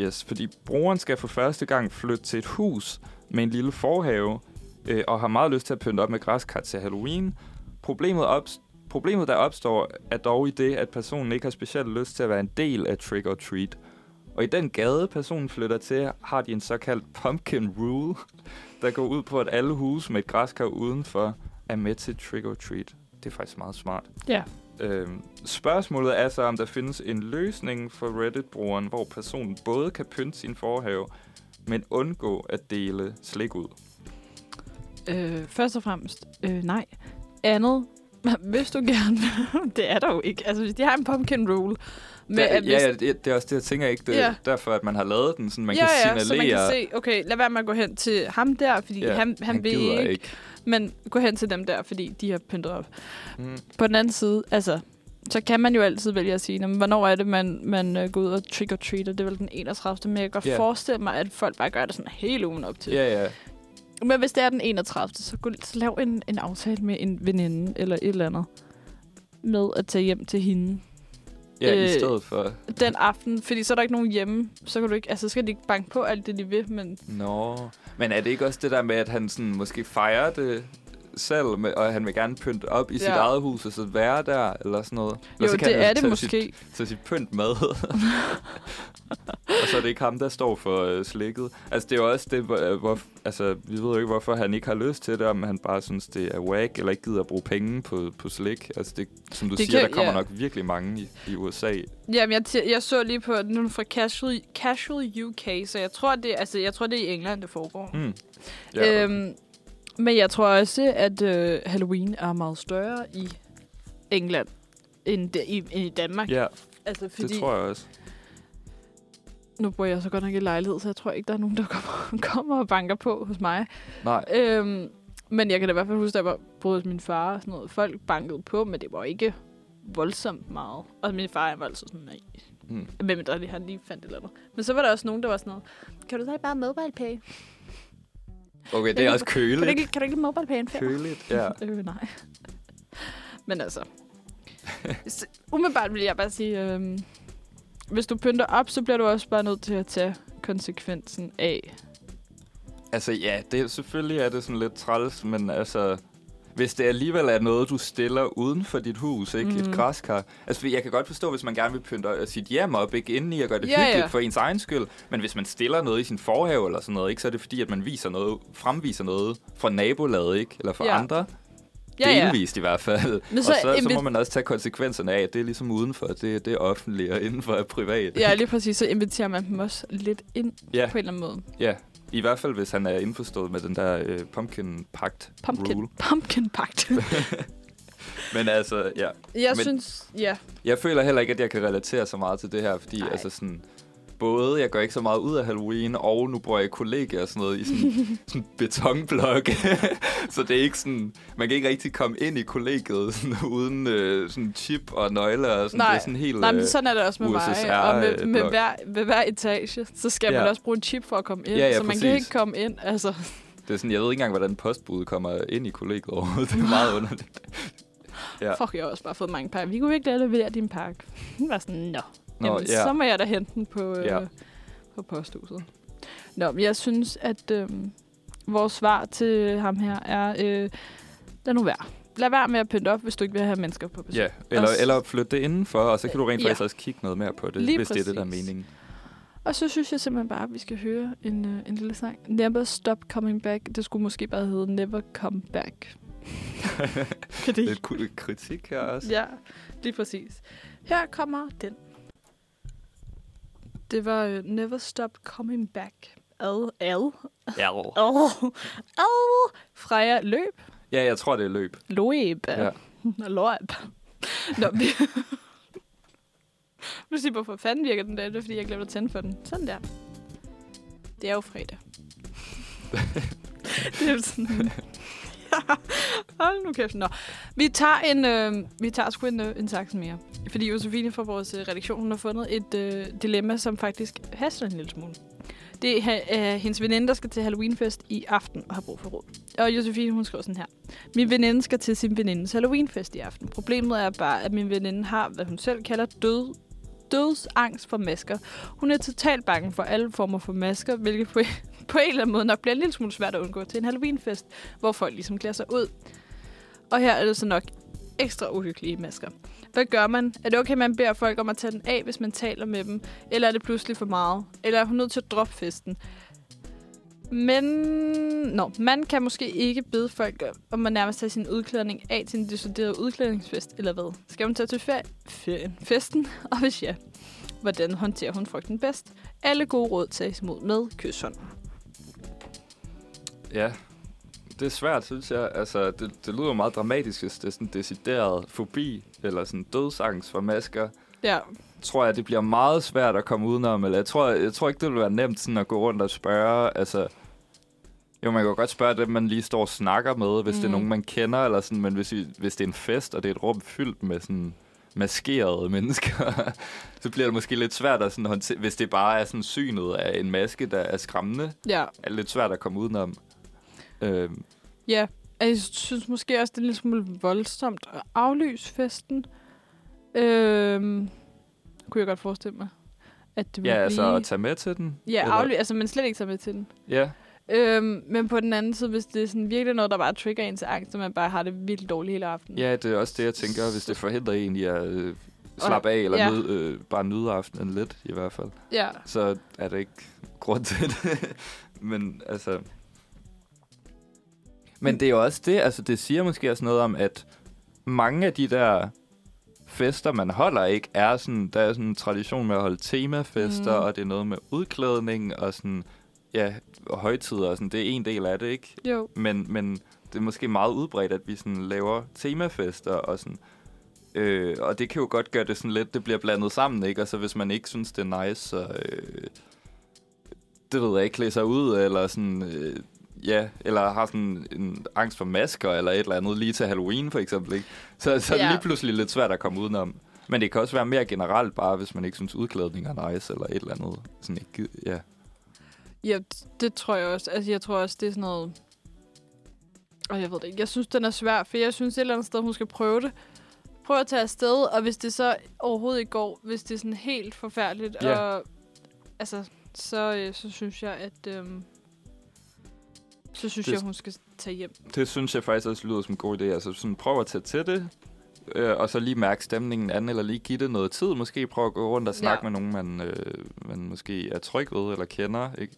yes, fordi brugeren skal for første gang flytte til et hus med en lille forhave, øh, og har meget lyst til at pynte op med græskar til Halloween. Problemet, op, problemet, der opstår, er dog i det, at personen ikke har specielt lyst til at være en del af Trick or Treat. Og i den gade, personen flytter til, har de en såkaldt pumpkin rule, der går ud på, at alle huse med et græskar udenfor er med til Trick or Treat. Det er faktisk meget smart. Ja. Øhm, spørgsmålet er så, om der findes en løsning for Reddit-brugeren, hvor personen både kan pynte sin forhave, men undgå at dele slik ud. Øh, først og fremmest, øh, nej. Andet, hvis du gerne Det er der jo ikke. Altså, de har en pumpkin rule. Med, Der, hvis, ja, ja, det, det er også det, jeg tænker ikke. Det er Ja. derfor, at man har lavet den, så man ja, kan ja, signalere. så man kan se, okay, lad være med at gå hen til ham der, fordi Ja, han, han, han vil ikke, ikke. Men gå hen til dem der, fordi de har pyntet op. Mm. På den anden side, altså, så kan man jo altid vælge at sige, "Nå, men hvornår er det, man, man uh, går ud og trick-or-treater? Det er vel den 31. Men jeg kan godt Ja. forestille mig, at folk bare gør det sådan hele ugen op til. Ja, ja. Men hvis det er den 31., så, gå, så lav en, en aftale med en veninde eller et eller andet med at tage hjem til hende Ja, i Øh, stedet for... den aften. Fordi så er der ikke nogen hjemme. Så kan du ikke, altså, så skal de ikke banke på alt det, de vil, men Nå. Men er det ikke også det der med, at han sådan måske fejrer det selv, med, og han vil gerne pynte op i ja. sit eget hus, og så være der, eller sådan noget? Eller Jo, så kan det han er det måske. Sit, tage sit pynt med. og så er det ikke ham, der står for øh, slikket. Altså, det er jo også det, hvor, øh, hvor, altså, vi ved jo ikke, hvorfor han ikke har lyst til det, om han bare synes, det er whack, eller ikke gider at bruge penge på, på slik. Altså, det, som du Det siger, kan- der kommer ja. nok virkelig mange i, i USA. Jamen, jeg, t- jeg så lige på den fra Casual, Casual UK, så jeg tror, det, altså, jeg tror, det er i England, det foregår. Mm. Ja, øhm, men jeg tror også, at øh, Halloween er meget større i England, end, det, i, end i Danmark. ja altså, fordi, det tror jeg også. Nu bor jeg så godt nok i lejlighed, så jeg tror ikke, der er nogen, der kommer, kommer og banker på hos mig. Nej. Øhm, men jeg kan da i hvert fald huske, at jeg var boede hos min far og sådan noget. Folk bankede på, men det var ikke voldsomt meget. Og min far han var altså sådan, nej. Mm. Hvem der lige, han lige fandt et eller andet. Men så var der også nogen, der var sådan noget, kan du så ikke bare mobile pay? Okay, det er også ikke- Kan du køligt. ikke, kan du ikke mobile pay en femmer? Køligt, ja. øh, nej. Men altså. umiddelbart vil jeg bare sige, øhm, hvis du pynter op, så bliver du også bare nødt til at tage konsekvensen af. Altså ja, det, selvfølgelig er det sådan lidt træls, men altså... Hvis det alligevel er noget, du stiller uden for dit hus, ikke? Mm. Mhm. Et græskar. Altså, jeg kan godt forstå, hvis man gerne vil pynte sit hjem op, ikke? Indeni og gøre det Ja, hyggeligt ja. for ens egen skyld. Men hvis man stiller noget i sin forhave eller sådan noget, ikke? Så er det fordi, at man viser noget, fremviser noget fra nabolaget, ikke? Eller fra Ja. andre. Ja, ja. Delvist i hvert fald. Men og så så, så invi- må man også tage konsekvenserne af, at det er ligesom udenfor, det, det er offentligt, og indenfor er privat. Ja, lige præcis. Så inviterer man dem også lidt ind Ja. på en eller anden måde. Ja, i hvert fald hvis han er indforstået med den der øh, pumpkin pact Pumpkin, rule. pumpkin pagt. Men altså, ja. jeg Men synes, ja. Jeg føler heller ikke, at jeg kan relatere så meget til det her, fordi Nej. altså sådan, både jeg går ikke så meget ud af Halloween, og nu bor jeg i kollegier og sådan noget i sådan, sådan en betonblok. så det er ikke sådan, man kan ikke rigtig komme ind i kollegiet sådan, uden øh, sådan chip og nøgler og sådan. Nej, det er sådan helt Nej, men øh, sådan er det også med mig. USSR, Og med, med, blok. hver, med hver etage, så skal Ja. man også bruge en chip for at komme ind. Ja, ja, så man præcis. kan ikke komme ind. Altså, Det er sådan, jeg ved ikke engang, hvordan postbuddet kommer ind i kollegiet overhovedet. Det er meget underligt. Ja. fuck, jeg har også bare fået mange pakker. Vi kunne ikke levere din pakke. Jeg var sådan, nå. Nå, Jamen, ja. så må jeg da hente den på, øh, Ja. på posthuset. Nå, men jeg synes, at øh, vores svar til ham her er, øh, lad nu være. Lad være med at pynte op, hvis du ikke vil have mennesker på besøg. Ja, eller, Og eller flytte det indenfor, og så kan du rent Ja. faktisk også kigge noget mere på det, Lige hvis det er det, der er præcis. meningen. Og så synes jeg simpelthen bare, at vi skal høre en, øh, en lille sang. Never Stop Coming Back. Det skulle måske bare hedde Never Come Back. Fordi... Lidt kritik her også. Ja, lige præcis. Her kommer den. Det var øh, Never Stop Coming Back. Ad, ad, Ja. ad, ad, Freja Løb. ja, jeg tror, det er løb. Løb. Ja. Løb. Nå, vi... Nu siger hvorfor fanden virker den der. Det er, fordi jeg glemte at tænde for den. Sådan der. Det er jo fredag. det er sådan... Hold nu kæft. Nå. Vi tager, en, øh, vi tager sgu en, øh, en saks mere. Fordi Josefine fra vores øh, redaktion hun har fundet et øh, dilemma, som faktisk haster en lille smule. Det er øh, hendes veninde, der skal til Halloweenfest i aften og har brug for råd. Og Josefine, hun skriver sådan her. Min veninde skal til sin venindes Halloweenfest i aften. Problemet er bare, at min veninde har, hvad hun selv kalder død, dødsangst for masker. Hun er totalt bange for alle former for masker, hvilket på, på en eller anden måde nok bliver en lille smule svært at undgå til en Halloweenfest, hvor folk ligesom klæder sig ud. Og her er det så nok ekstra uhyggelige masker. Hvad gør man? Er det okay, at man beder folk om at tage den af, hvis man taler med dem? Eller er det pludselig for meget? Eller er hun nødt til at droppe festen? Men nå, man kan måske ikke bede folk om at nærmest tage sin udklædning af til en decideret udklædningsfest, eller hvad? Skal hun tage til ferie, ferien, festen? Og hvis ja, hvordan håndterer hun frygten bedst? Alle gode råd tages imod med kysshånd. Ja, det er svært, synes jeg. Altså, det, det lyder meget dramatisk, hvis det er sådan decideret fobi, eller sådan dødsangst for masker. Ja, Tror jeg, det bliver meget svært at komme udenom, eller jeg tror, jeg tror ikke, det vil være nemt sådan at gå rundt og spørge, altså... Jo, man kan godt spørge dem, man lige står og snakker med, hvis mm. det er Mm. nogen, man kender, eller sådan, men hvis, hvis det er en fest, og det er et rum fyldt med sådan maskerede mennesker, så bliver det måske lidt svært at sådan håndtere, hvis det bare er sådan synet af en maske, der er skræmmende, ja, er det lidt svært at komme udenom. Øhm, ja. Jeg synes måske også, det er lille smule voldsomt at aflyse festen. Øhm, kunne jeg godt forestille mig. At det ja, altså blive... at tage med til den. Ja, eller- afly- altså man slet ikke tager med til den. Ja, Øhm, men på den anden side, hvis det er sådan virkelig noget, der bare trigger en til angst, så man bare har det virkelig dårligt hele aftenen. ja, det er også det, jeg tænker, hvis det forhindrer en i at øh, slappe af, eller ja. nød, øh, bare nyde aftenen lidt, i hvert fald. Ja. Så er der ikke grund til det. Men altså... Men det er jo også det, altså det siger måske også noget om, at mange af de der fester, man holder, ikke er sådan, der er sådan en tradition med at holde temafester, Mm. og det er noget med udklædning og sådan, ja, højtider og sådan, det er en del af det, ikke? Jo. Men, men det er måske meget udbredt, at vi sådan laver temafester og sådan, øh, og det kan jo godt gøre det sådan lidt, det bliver blandet sammen, ikke? Og så hvis man ikke synes, det er nice, så, øh, det ved jeg ikke, klæde sig ud, eller sådan, øh, ja, eller har sådan en angst for masker, eller et eller andet, lige til Halloween for eksempel, ikke? Så, så er det Ja. lige pludselig lidt svært at komme udenom. Men det kan også være mere generelt, bare hvis man ikke synes, udklædning er nice, eller et eller andet. Sådan ikke, ja. Ja, det tror jeg også. Altså, jeg tror også, det er sådan noget... Og jeg ved det ikke. Jeg synes, den er svær, for jeg synes et eller andet sted, hun skal prøve det. Prøv at tage afsted, og hvis det så overhovedet ikke går, hvis det er sådan helt forfærdeligt, Ja. og altså, så, øh, så synes jeg, at... Øhm, så synes Det- jeg, hun skal tage hjem. Det synes jeg faktisk også lyder som en god idé. Altså sådan, prøv at tage til det, øh, og så lige mærke stemningen an, eller lige give det noget tid. Måske prøve at gå rundt og snakke Ja. med nogen, man, øh, man måske er tryg ved, eller kender. Ikke?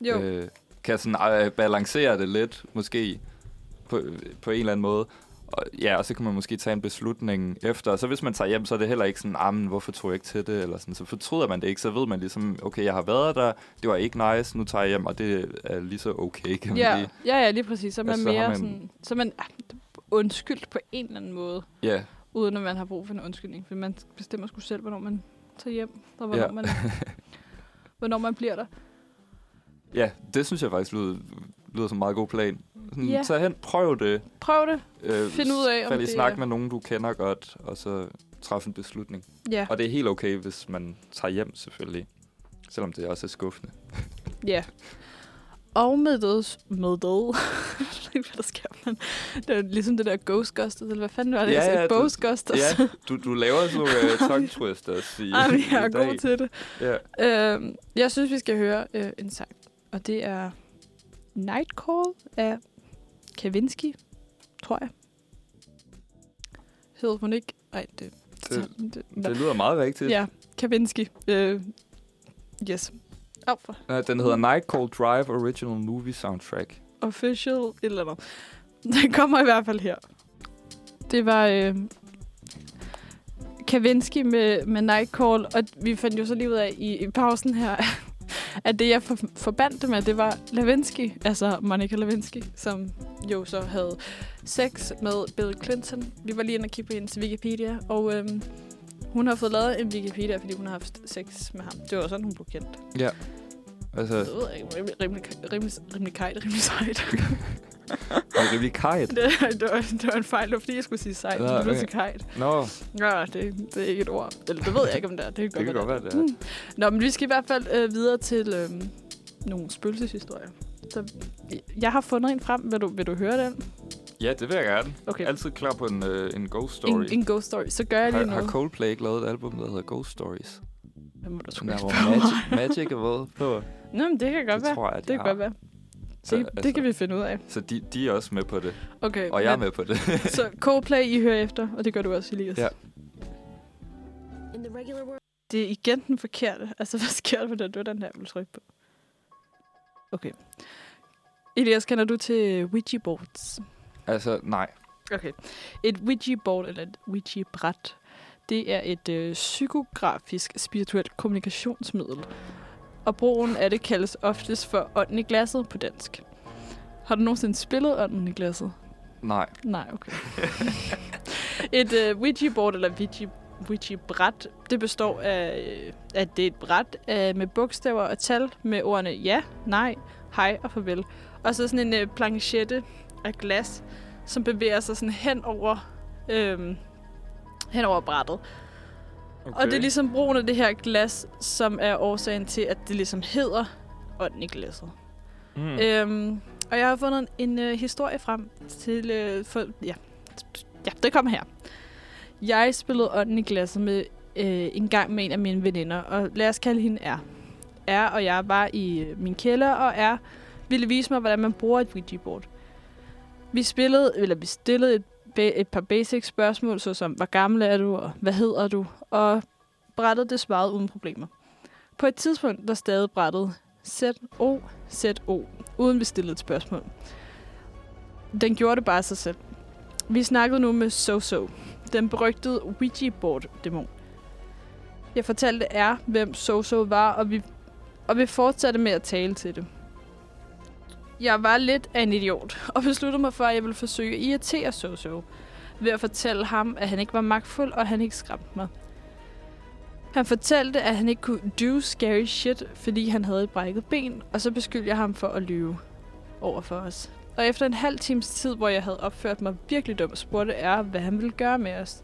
Jo. Øh, kan sådan øh, balancere det lidt, måske, på, på en eller anden måde. Og, ja, og så kan man måske tage en beslutning efter. Og så hvis man tager hjem, så er det heller ikke sådan, ah, men hvorfor tog jeg ikke til det? Eller sådan. Så fortryder man det ikke. Så ved man ligesom, okay, jeg har været der, det var ikke nice, nu tager jeg hjem, og det er lige så okay, kan man Ja, sige. ja, ja, lige præcis. Så er man Altså, mere man- sådan... Så man ah, undskyldt på en eller anden måde, Ja, uden at man har brug for en undskyldning. For man bestemmer sgu selv, hvornår man tager hjem, og hvornår, Ja. man, hvornår man bliver der. Ja, det synes jeg faktisk lyder, lyder som en meget god plan. Sådan, Ja. Tag hen, prøv det. Prøv det. Øh, Find ud af, om det snak er- med nogen, du kender godt, og så træffe en beslutning. Ja. Og det er helt okay, hvis man tager hjem, selvfølgelig. Selvom det også er skuffende. Ja. Og med det, med det, jeg ved ikke, hvad der sker, men det er ligesom det der Ghostbusters, eller hvad fanden var det, sagde? du- Ghostbusters. Ja, du, du laver sådan nogle uh, tongue twisters i, Ej, men i jeg er god til det. Ja. Øhm, jeg synes, vi skal høre øh, en sang, og det er Night Call af Kavinsky, tror jeg. Hedder hun ikke? Nej, det... Det, det, det lyder meget rigtigt. Ja, Kavinsky. Øh, yes. Au for. Ja, den hedder Night Call Drive Original Movie Soundtrack. Official et eller andet. Den kommer i hvert fald her. Det var øh, Kavinsky med, med Nightcall, og vi fandt jo så lige ud af i, i pausen her, at det jeg for, forbandt det med, det var Lewinsky, altså Monica Lewinsky, som jo så havde sex med Bill Clinton. Vi var lige inde og kigge på hendes Wikipedia, og øhm, hun har fået lavet en Wikipedia, fordi hun har haft sex med ham. Det var sådan, hun blev kendt. Ja. Altså, Det ved jeg ikke, rimelig, rimelig, rimelig, kajt, rimelig sejt. og rimelig kajt. det, det, var, det var en fejl, det var fordi, jeg skulle sige sejt, Nå, men du okay. sige kajt. Nå, Ja, det, det er ikke et ord. Eller det ved jeg ikke, om det er. Det kan, det kan godt være, det er. Mm. Nå, men vi skal i hvert fald øh, videre til øh, nogle spøgelseshistorier. Så jeg har fundet en frem. Vil du, vil du høre den? Ja, det vil jeg gerne. Okay. Altid klar på en, øh, en ghost story. En, en ghost story. Så gør jeg lige har, har noget. Coldplay ikke lavet et album, der hedder Ghost Stories? Hvad må du sgu ikke spørge mig. Magic, Magic er med på. Nå, men det kan godt Det være. tror jeg, det de kan har. godt være. Så, Det, det kan vi finde ud af. Så de, de er også med på det. Okay. Og jeg er men- med på det. så Coldplay, I hører efter, og det gør du også, Elias. Ja. Det er igen den forkerte. Altså, hvad sker der? Det var den her, jeg ville trykke på. Okay. Elias, kender du til Ouija boards? altså, nej. Okay. Et Ouija-board, eller et Ouija-bræt, det er et øh, psykografisk spirituelt kommunikationsmiddel. Og brugen af det kaldes oftest for ånden i glasset på dansk. Har du nogensinde spillet ånden i glasset? Nej. Nej, okay. et øh, Ouija-board, eller Ouija, Ouija-bræt, det består af, øh, at det er et bræt øh, med bogstaver og tal med ordene ja, nej, hej og farvel. Og så sådan en øh, planchette af glas, som bevæger sig sådan hen over, øh, hen over brættet. Okay. Og det er ligesom brugen af det her glas, som er årsagen til, at det ligesom hedder ånden i glasset. Mm. Øhm, og jeg har fundet en, øh, historie frem til... Øh, for, ja. ja, det kommer her. Jeg spillede ånden i glasset med øh, en gang med en af mine veninder, og lad os kalde hende R. R og jeg var i øh, min kælder, og R ville vise mig, hvordan man bruger et Ouija-board. Vi spillede, eller vi stillede et, et par basic spørgsmål, såsom, hvor gammel er du, og hvad hedder du? Og brættet det svarede uden problemer. På et tidspunkt, der stadig brættet Z-O, Z-O, uden vi stillede et spørgsmål. Den gjorde det bare sig selv. Vi snakkede nu med So-So, den berygtede Ouija-board-dæmon. Jeg fortalte R, hvem So-So var, og vi, og vi fortsatte med at tale til det. Jeg var lidt af en idiot, og besluttede mig for, at jeg ville forsøge at irritere So-So, ved at fortælle ham, at han ikke var magtfuld, og han ikke skræmte mig. Han fortalte, at han ikke kunne do scary shit, fordi han havde et brækket ben, og så beskyldte jeg ham for at lyve over for os. Og efter en halv times tid, hvor jeg havde opført mig virkelig dumt, spurgte er, hvad han ville gøre med os.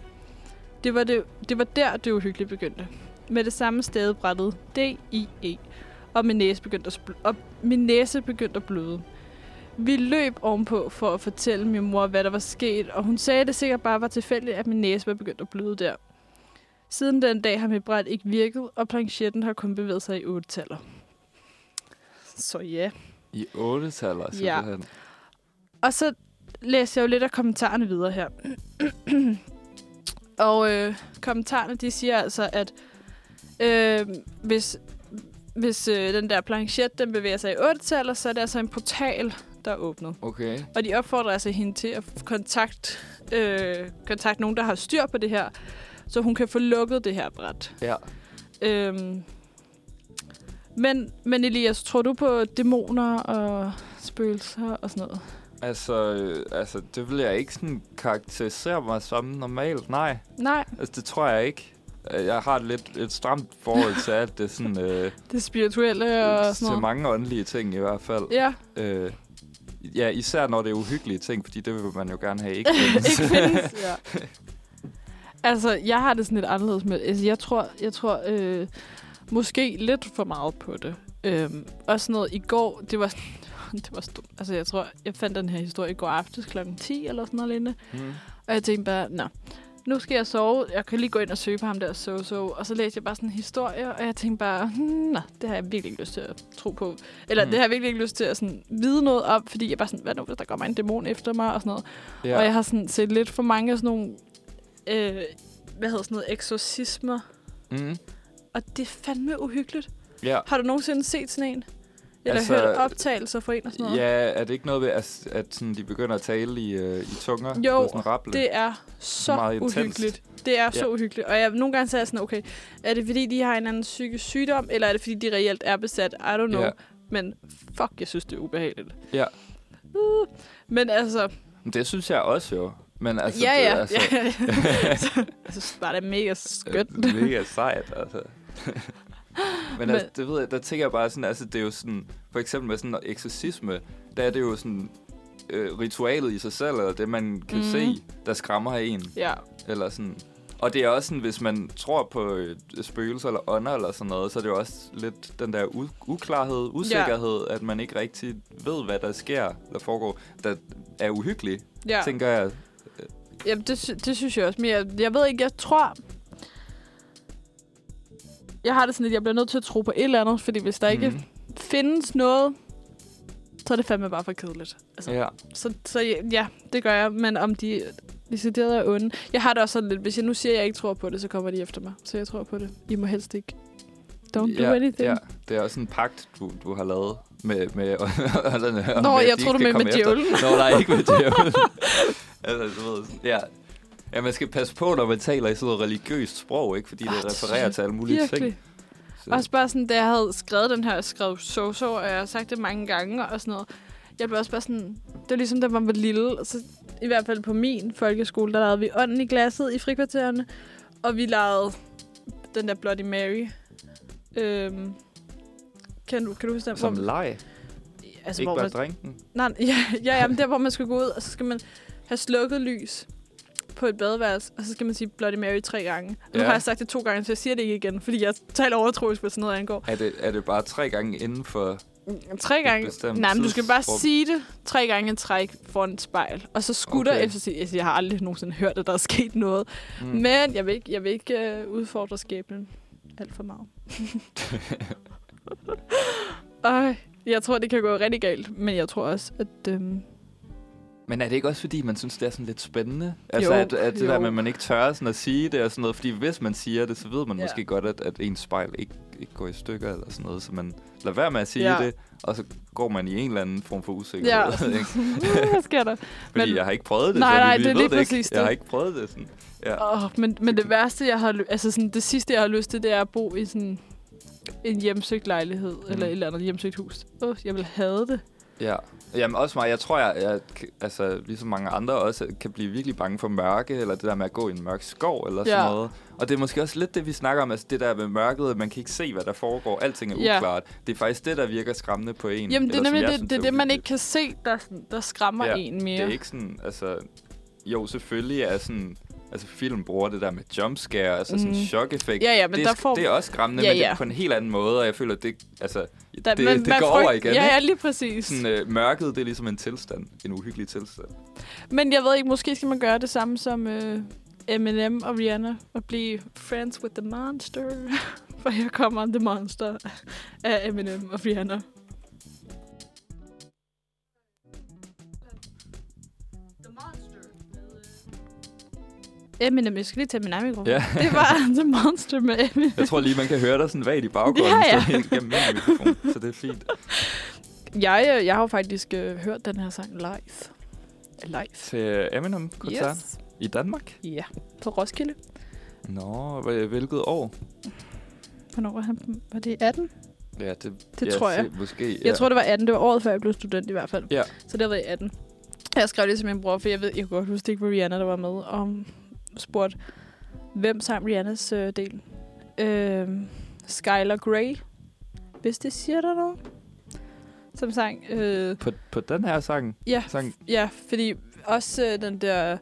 Det var, det, det var der, det uhyggelige begyndte. Med det samme sted brættede D-I-E, og min næse begyndte at, spl- og min næse begyndte at bløde. Vi løb ovenpå for at fortælle min mor, hvad der var sket, og hun sagde, at det sikkert bare var tilfældigt, at min næse var begyndt at bløde der. Siden den dag har mit bræt ikke virket, og planchetten har kun bevæget sig i otte taller. Så ja. I 8 taller, Ja. simpelthen. Og så læser jeg jo lidt af kommentarerne videre her. og øh, kommentarerne, de siger altså, at øh, hvis, hvis øh, den der planchet, den bevæger sig i 8 taller, så er det altså en portal, der er åbnet. Okay. Og de opfordrer altså hende til at kontakte øh, kontakt nogen, der har styr på det her, så hun kan få lukket det her bræt. Ja. Øhm, men, men Elias, tror du på dæmoner og spøgelser og sådan noget? Altså, øh, altså, det vil jeg ikke sådan karakterisere mig som normalt. Nej. Nej. Altså, det tror jeg ikke. Øh, Jeg har et lidt et stramt forhold til alt det sådan... Øh, Det spirituelle og sådan til noget. mange åndelige ting i hvert fald. Ja. Øh, ja, især når det er uhyggelige ting, fordi det vil man jo gerne have ikke findes. ikke findes, ja. Altså, jeg har det sådan lidt anderledes med... Altså, jeg tror, jeg tror øh, måske lidt for meget på det. Øhm, og sådan noget i går, det var, det var stort. Altså, jeg tror, jeg fandt den her historie i går aftes kl. 10 eller sådan noget lignende. Mm. Og jeg tænkte bare, nå, nu skal jeg sove. Jeg kan lige gå ind og søge på ham der så så Og så læste jeg bare sådan en historie, og jeg tænkte bare, hmm, nå, det har jeg virkelig ikke lyst til at tro på. Eller Mm. det har jeg virkelig ikke lyst til at sådan, vide noget om, fordi jeg bare sådan, hvad nu, hvis der kommer en dæmon efter mig og sådan noget. Ja. Og jeg har sådan set lidt for mange af sådan nogle, øh, hvad hedder sådan noget, eksorcismer. Mm. Og det er fandme uhyggeligt. Ja. Har du nogensinde set sådan en? Eller Altså, altså, hørt optagelser fra en og sådan noget? Ja, er det ikke noget ved, at, at sådan, de begynder at tale i, uh, i tunger? Jo, sådan rapple? det er så Meget intenst. uhyggeligt. Det er Ja. så uhyggeligt. Og jeg, nogle gange så er jeg sådan, okay, er det fordi, de har en eller anden psykisk sygdom, eller er det fordi, de reelt er besat? I don't know. Ja. Men fuck, jeg synes, det er ubehageligt. Ja. Uh, men altså, Det synes jeg også jo. Men altså, ja, det, ja. er altså, ja, ja. jeg synes bare, det er mega skønt. Det mega sejt, altså. Men, altså, det ved jeg, der tænker jeg bare sådan, altså det er jo sådan, for eksempel med sådan eksorcisme, der er det jo sådan øh, ritualet i sig selv, eller det man kan mm. se, der skræmmer en. Ja. Eller sådan. Og det er også sådan, hvis man tror på øh, spøgelser eller ånder eller sådan noget, så er det jo også lidt den der u- uklarhed, usikkerhed, ja. at man ikke rigtig ved, hvad der sker eller foregår, der er uhyggelig, Ja. tænker jeg. Jamen, det, det synes jeg også. Men jeg, jeg ved ikke, jeg tror... Jeg har det sådan, at jeg bliver nødt til at tro på et eller andet, fordi hvis der ikke Mhm. findes noget, så er det fandme bare for kedeligt. Altså, Ja. Så, så ja, ja, det gør jeg. Men om de decideret er onde... Jeg har det også sådan lidt, hvis jeg nu siger, at jeg ikke tror på det, så kommer de efter mig. Så jeg tror på det. I må helst ikke. Don't do anything. Ja, det er også en pagt, du, du har lavet med... med og Nå, med, jeg ikke du med efter. djævlen. Nå, nej, ikke med djævlen. altså, du ved, ja. Ja, man skal passe på, når man taler i sådan noget religiøst sprog, ikke? Fordi Ah, det det refererer til alle mulige virkelig. ting. Så- Også bare sådan, da jeg havde skrevet den her, jeg skrev så så, og jeg har sagt det mange gange og sådan noget. Jeg blev også bare sådan, det var ligesom, da man var lille. Og så, I hvert fald på min folkeskole, der lavede vi ånden i glasset i frikvartererne. Og vi lavede den der Bloody Mary. Øhm, kan, du, kan du huske den? Som leg. Altså, ikke hvor bare man- drikke den. Nej, ja, ja, ja, men der, hvor man skal gå ud, og så skal man have slukket lys på et badeværelse, og så skal man sige Bloody Mary tre gange. Og nu Ja. har jeg sagt det to gange, så jeg siger det ikke igen, fordi jeg taler overtroisk, hvad sådan noget angår. Er det, er det bare tre gange inden for... Tre gange. Nej, men du skal bare tidsrum? sige det tre gange i træk foran et spejl. Og så skutter Okay. efter sig. Altså, jeg har aldrig nogensinde hørt, at der er sket noget. Mm. Mm. Men jeg vil ikke, jeg vil ikke uh, udfordre skæbnen alt for meget. Øj, jeg tror, det kan gå rigtig galt. Men jeg tror også, at... Øhm, Men er det ikke også, fordi man synes, det er sådan lidt spændende? Altså, Jo, at, at det jo. der med, at man ikke tør sådan at sige det og sådan noget. Fordi hvis man siger det, så ved man Ja. måske godt, at, at ens spejl ikke, ikke går i stykker eller sådan noget. Så man lader være med at sige Ja. det, og så går man i en eller anden form for usikkerhed. Ja. ikke? Hvad sker der? Fordi Men- jeg har ikke prøvet det, Nej, så nej, vi, vi det er lige det ikke. præcis Jeg har det. ikke prøvet det sådan. Ja. Oh, men, men det værste, jeg har... Altså sådan, det sidste, jeg har lyst til, det er at bo i sådan en hjemsøgt lejlighed, mm. eller et eller andet hjemsøgt hus. Oh, jeg vil have det. Ja. Jamen også mig. Jeg tror, jeg, jeg altså, ligesom mange andre også kan blive virkelig bange for mørke, eller det der med at gå i en mørk skov, eller sådan Ja. noget. Og det er måske også lidt det, vi snakker om, altså det der med mørket, man kan ikke se, hvad der foregår. Alting er Ja. uklart. Det er faktisk det, der virker skræmmende på en. Jamen, det er nemlig det, synes det, er det man ikke kan se, der, sådan- der skræmmer ja, en mere. Det er ikke sådan, altså... Jo, selvfølgelig er sådan... Altså, film bruger det der med jumpscare, altså sådan Mhm. en chok-effekt. Ja, ja, men det, er, der får- det er også skræmmende, Ja, men det ja. er på en helt anden måde, og jeg føler, at det, altså, Der- det, man- det man går frygt- over igen, Ja, ja, lige præcis. Sådan, øh, mørket, det er ligesom en tilstand. En uhyggelig tilstand. Men jeg ved ikke, måske skal man gøre det samme som øh, Eminem og Rihanna, og blive friends with the monster. For her kommer The Monster af Eminem og Rihanna. Eminem, jeg skal lige tage min egen mikrofon. Ja. Det var The Monster med Eminem. Jeg tror lige, man kan høre dig sådan vagt i baggrunden, Ja, ja. så gennem min mikrofon, så det er fint. Jeg, øh, jeg har jo faktisk øh, hørt den her sang live. Live. Til Eminem-koncert Yes. i Danmark? Ja, på Roskilde. Nå, hvilket år? Hvornår var han? Var det 18? Ja, det, Det ja, tror jeg. se- Måske, ja. Jeg tror, det var 18. Det var året før, jeg blev student i hvert fald. Ja. Så det været i 18. Jeg skrev det til min bror, for jeg ved, jeg kunne godt huske, det ikke var Rihanna, der var med, og spurgte, hvem sang Rihannas øh, del? Øh, Skylar Grey, hvis det siger dig noget. Som sang... Øh, På, på den her sang? Ja, sang ja, fordi også øh, den der...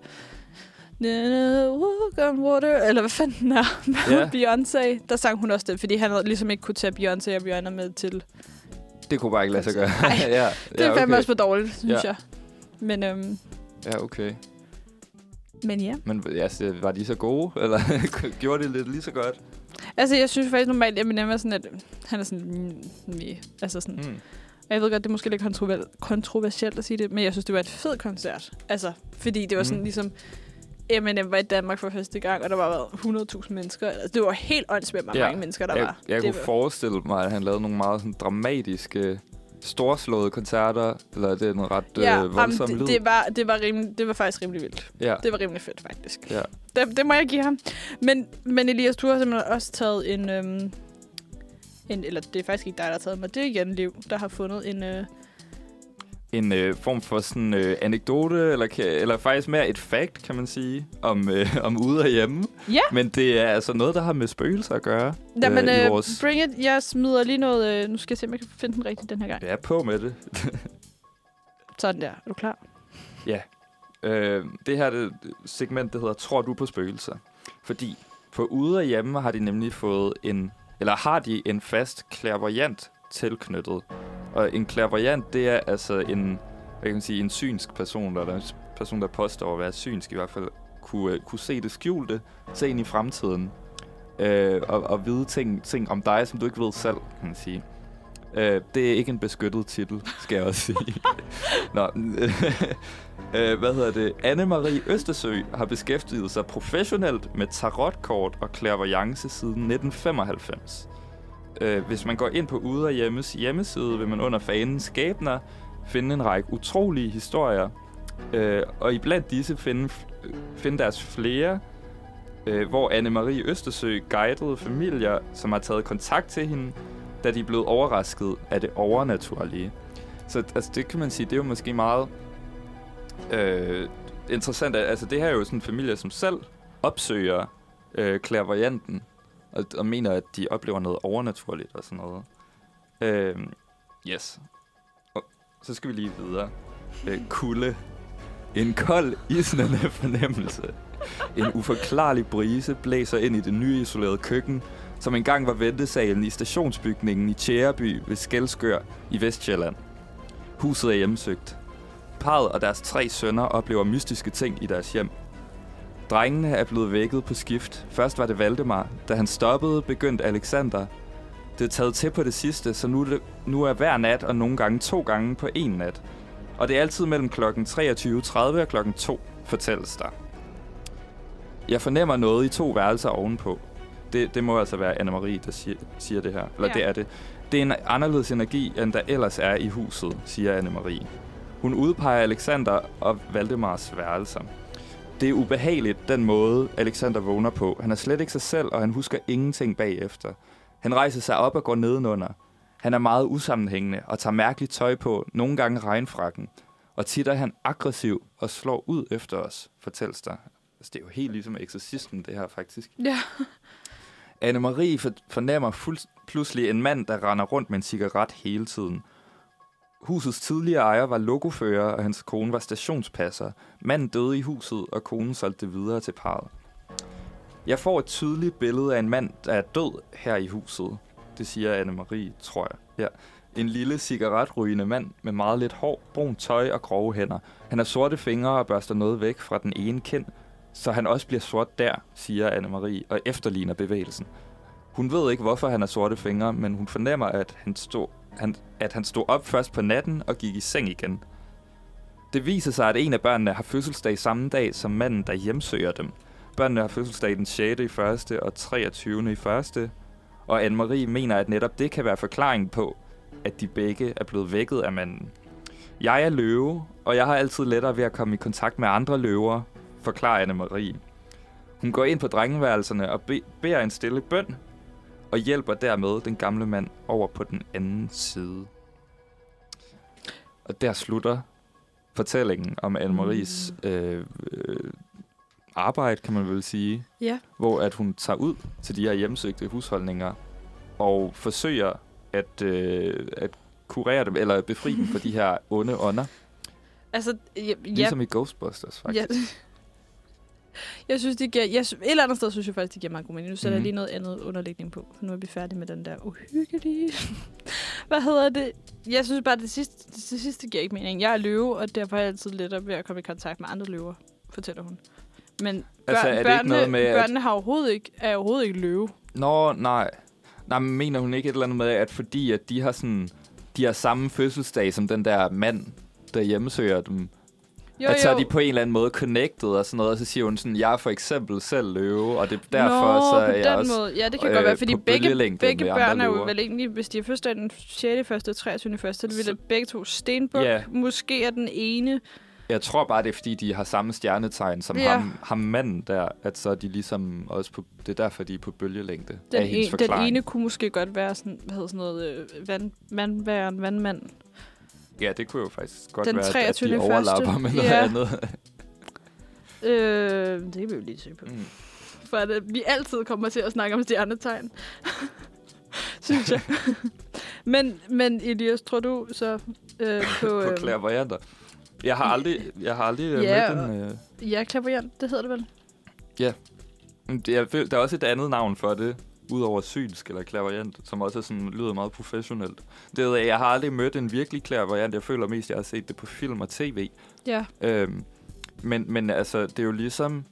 Walk on water, eller hvad fanden den er, med Ja. Beyoncé, der sang hun også det, fordi han ligesom ikke kunne tage Beyoncé og Rihanna med til. Det kunne bare ikke lade sig gøre. Ej, ja, Det er ja, fandme okay. også for dårligt, synes Ja. jeg. Men, øhm, Ja, okay. Men ja. Men altså, var de så gode? Eller gjorde de lidt lige så godt? Altså, jeg synes faktisk normalt, at Eminem er sådan, at han er sådan... Meh. altså sådan... Mm. Og jeg ved godt, det er måske lidt kontrover- kontroversielt at sige det, men jeg synes, det var en fed koncert. Altså, fordi det var sådan Mm. ligesom... Eminem var i Danmark for første gang, og der var været 100.000 mennesker. Altså, det var helt åndssvagt, hvor mange mennesker, der jeg, var. Jeg det kunne var... forestille mig, at han lavede nogle meget sådan, dramatiske, storslåede koncerter, eller det er en ret Ja, øh, voldsom lyd. det, det, var, det, var rimelig, det var faktisk rimelig vildt. Ja. Det var rimelig fedt, faktisk. Ja. Det, det må jeg give ham. Men, men Elias, du har simpelthen også taget en, øhm, en... Eller det er faktisk ikke dig, der har taget mig. Det er igen Liv, der har fundet en... Øh, en øh, form for sådan øh, anekdote, eller, kan- eller faktisk mere et fact, kan man sige, om, øh, om ude og hjemme. Ja. Men det er altså noget, der har med spøgelser at gøre. Jamen, øh, øh, vores... bring it. Jeg smider lige noget... Øh, nu skal jeg se, om jeg kan finde den rigtigt den her gang. Ja, på med det. Sådan der. Er du klar? Ja. Øh, det her det segment, det hedder Tror du på spøgelser? Fordi på ude og hjemme har de nemlig fået en, eller har de en fast clairvoyant tilknyttet. Og en clairvoyant, det er altså en, hvad kan man sige, en synsk person, eller en person, der påstår at være synsk i hvert fald, kunne, øh, kunne se det skjulte, se ind i fremtiden, øh, og, og vide ting, ting om dig, som du ikke ved selv, kan man sige. Øh, det er ikke en beskyttet titel, skal jeg også sige. Nå, øh, hvad hedder det? Anne-Marie Østersø har beskæftiget sig professionelt med tarotkort og clairvoyance siden 1995. Øh, hvis man går ind på Ude og Hjemmes hjemmeside, vil man under fanen Skæbner finde en række utrolige historier. Øh, og iblandt disse finde, finde deres flere, øh, hvor Anne-Marie Østersø guidede familier, som har taget kontakt til hende, da de er blevet overrasket af det overnaturlige. Så altså, det kan man sige, det er jo måske meget øh, interessant. Altså, det her er jo sådan en familie, som selv opsøger øh, klærvarianten og, og mener, at de oplever noget overnaturligt og sådan noget. Øh, yes. Og så skal vi lige videre. Øh, kulde. En kold, isnende fornemmelse. En uforklarlig brise blæser ind i det nyisolerede køkken, som engang var ventesalen i stationsbygningen i Tjæreby ved Skelskør i Vestjylland. Huset er hjemsøgt. Parret og deres tre sønner oplever mystiske ting i deres hjem. Drengene er blevet vækket på skift. Først var det Valdemar. Da han stoppede, begyndte Alexander. Det er taget til på det sidste, så nu er, det, nu er hver nat og nogle gange to gange på en nat. Og det er altid mellem klokken 23.30 og klokken 2, fortælles der. Jeg fornemmer noget i to værelser ovenpå. Det, det må altså være Anne-Marie, der siger, siger det her. Eller ja. det er det. Det er en anderledes energi, end der ellers er i huset, siger Anne-Marie. Hun udpeger Alexander og Valdemars værelser. Det er ubehageligt, den måde, Alexander vågner på. Han er slet ikke sig selv, og han husker ingenting bagefter. Han rejser sig op og går nedenunder. Han er meget usammenhængende og tager mærkeligt tøj på, nogle gange regnfrakken. Og tit er han aggressiv og slår ud efter os, fortælles der. Altså, det er jo helt ligesom eksorcisten, det her faktisk. Ja. Anne-Marie for- fornemmer fuld- pludselig en mand, der render rundt med en cigaret hele tiden. Husets tidligere ejer var logofører, og hans kone var stationspasser. Manden døde i huset, og konen solgte det videre til parret. Jeg får et tydeligt billede af en mand, der er død her i huset. Det siger Anne-Marie, tror jeg. Ja. En lille cigaretrygende mand med meget lidt hår, brun tøj og grove hænder. Han har sorte fingre og børster noget væk fra den ene kind, så han også bliver sort der, siger Anne-Marie, og efterligner bevægelsen. Hun ved ikke, hvorfor han har sorte fingre, men hun fornemmer, at han, stod, han, at han stod op først på natten og gik i seng igen. Det viser sig, at en af børnene har fødselsdag samme dag som manden, der hjemsøger dem. Børnene har fødselsdag den 6. i første og 23. i første, og Anne-Marie mener, at netop det kan være forklaringen på, at de begge er blevet vækket af manden. Jeg er løve, og jeg har altid lettere ved at komme i kontakt med andre løver, forklarer Anne-Marie. Hun går ind på drengeværelserne og be- beder en stille bøn, og hjælper dermed den gamle mand over på den anden side. Og der slutter fortællingen om Anne-Maries Mm. øh, øh, arbejde, kan man vel sige. Ja. Hvor at hun tager ud til de her hjemsøgte husholdninger og forsøger at, øh, at kurere dem, eller befri dem fra de her onde ånder. Altså, ja, ja, Ligesom i Ghostbusters, faktisk. Ja. Jeg synes, det giver... Jeg, et eller andet sted synes jeg faktisk, det giver meget god mening. Nu sætter mm. Mhm. jeg lige noget andet underlægning på. Nu er vi færdige med den der uhyggelige... Hvad hedder det? Jeg synes bare, det sidste, det sidste giver ikke mening. Jeg er løve, og derfor er jeg altid lettere ved at komme i kontakt med andre løver, fortæller hun. Men børn, Altså, er det ikke børnene, noget med, at- børnene har overhovedet ikke, er overhovedet ikke løve. Nå, nej. Nej, men mener hun ikke et eller andet med, at fordi at de har sådan... De har samme fødselsdag som den der mand, der hjemmesøger dem. Jo, at så er de på en eller anden måde connected og sådan noget, og så siger hun sådan, jeg er for eksempel selv løve, og det er derfor, Nå, så er på jeg den også måde. Ja, det kan øh, godt være, fordi begge, begge børn er jo vel egentlig, hvis de er først den 6. første og 23. første, så vil det begge to stenbuk. Ja. Måske er den ene... Jeg tror bare, det er fordi, de har samme stjernetegn som Ja. ham, ham manden der, at så er de ligesom også på, det er derfor, de er på bølgelængde. Den, af en, den ene kunne måske godt være sådan, hvad hedder sådan noget, øh, vand, vandværen, vandmand. Ja, det kunne jo faktisk godt Den være, at- at 23. de overlapper første. med noget Ja. andet. Øh, det kan vi jo lige se på. Mm. For at øh, vi altid kommer til at snakke om stjernetegn. Synes jeg. men, men Elias, tror du så øh, på... på øh, clairvoyanter. Jeg har aldrig, jeg har aldrig øh, Ja, mødt en... Øh, Ja, klaverjant, det hedder det vel? ja. Jeg føl, der er også et andet navn for det, udover synsk eller clairvoyant, som også er sådan, lyder meget professionelt. Det ved jeg, jeg har aldrig mødt en virkelig clairvoyant. Jeg føler mest, jeg har set det på film og tv. Ja. Øhm, men, men altså, det er jo ligesom...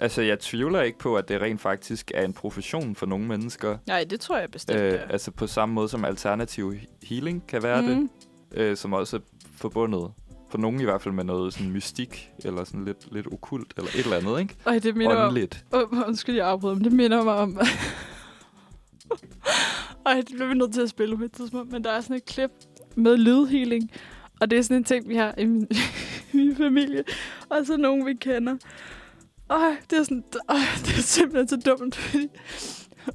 Altså, jeg tvivler ikke på, at det rent faktisk er en profession for nogle mennesker. Nej, det tror jeg bestemt. Øh, altså på samme måde som alternativ he- healing kan være mm. det, Mhm. øh, som også er forbundet, for nogen i hvert fald med noget sådan mystik, eller sådan lidt, lidt okult, eller et eller andet, ikke? Ej, det minder om... Åndeligt. Oh, undskyld, jeg afbryder, men det minder mig om... Ej, det bliver vi nødt til at spille på et tidspunkt, men der er sådan et klip med lydhealing, og det er sådan en ting, vi har i min, min familie, og så nogen, vi kender. Ej, det er sådan... Ej, det er simpelthen så dumt, fordi...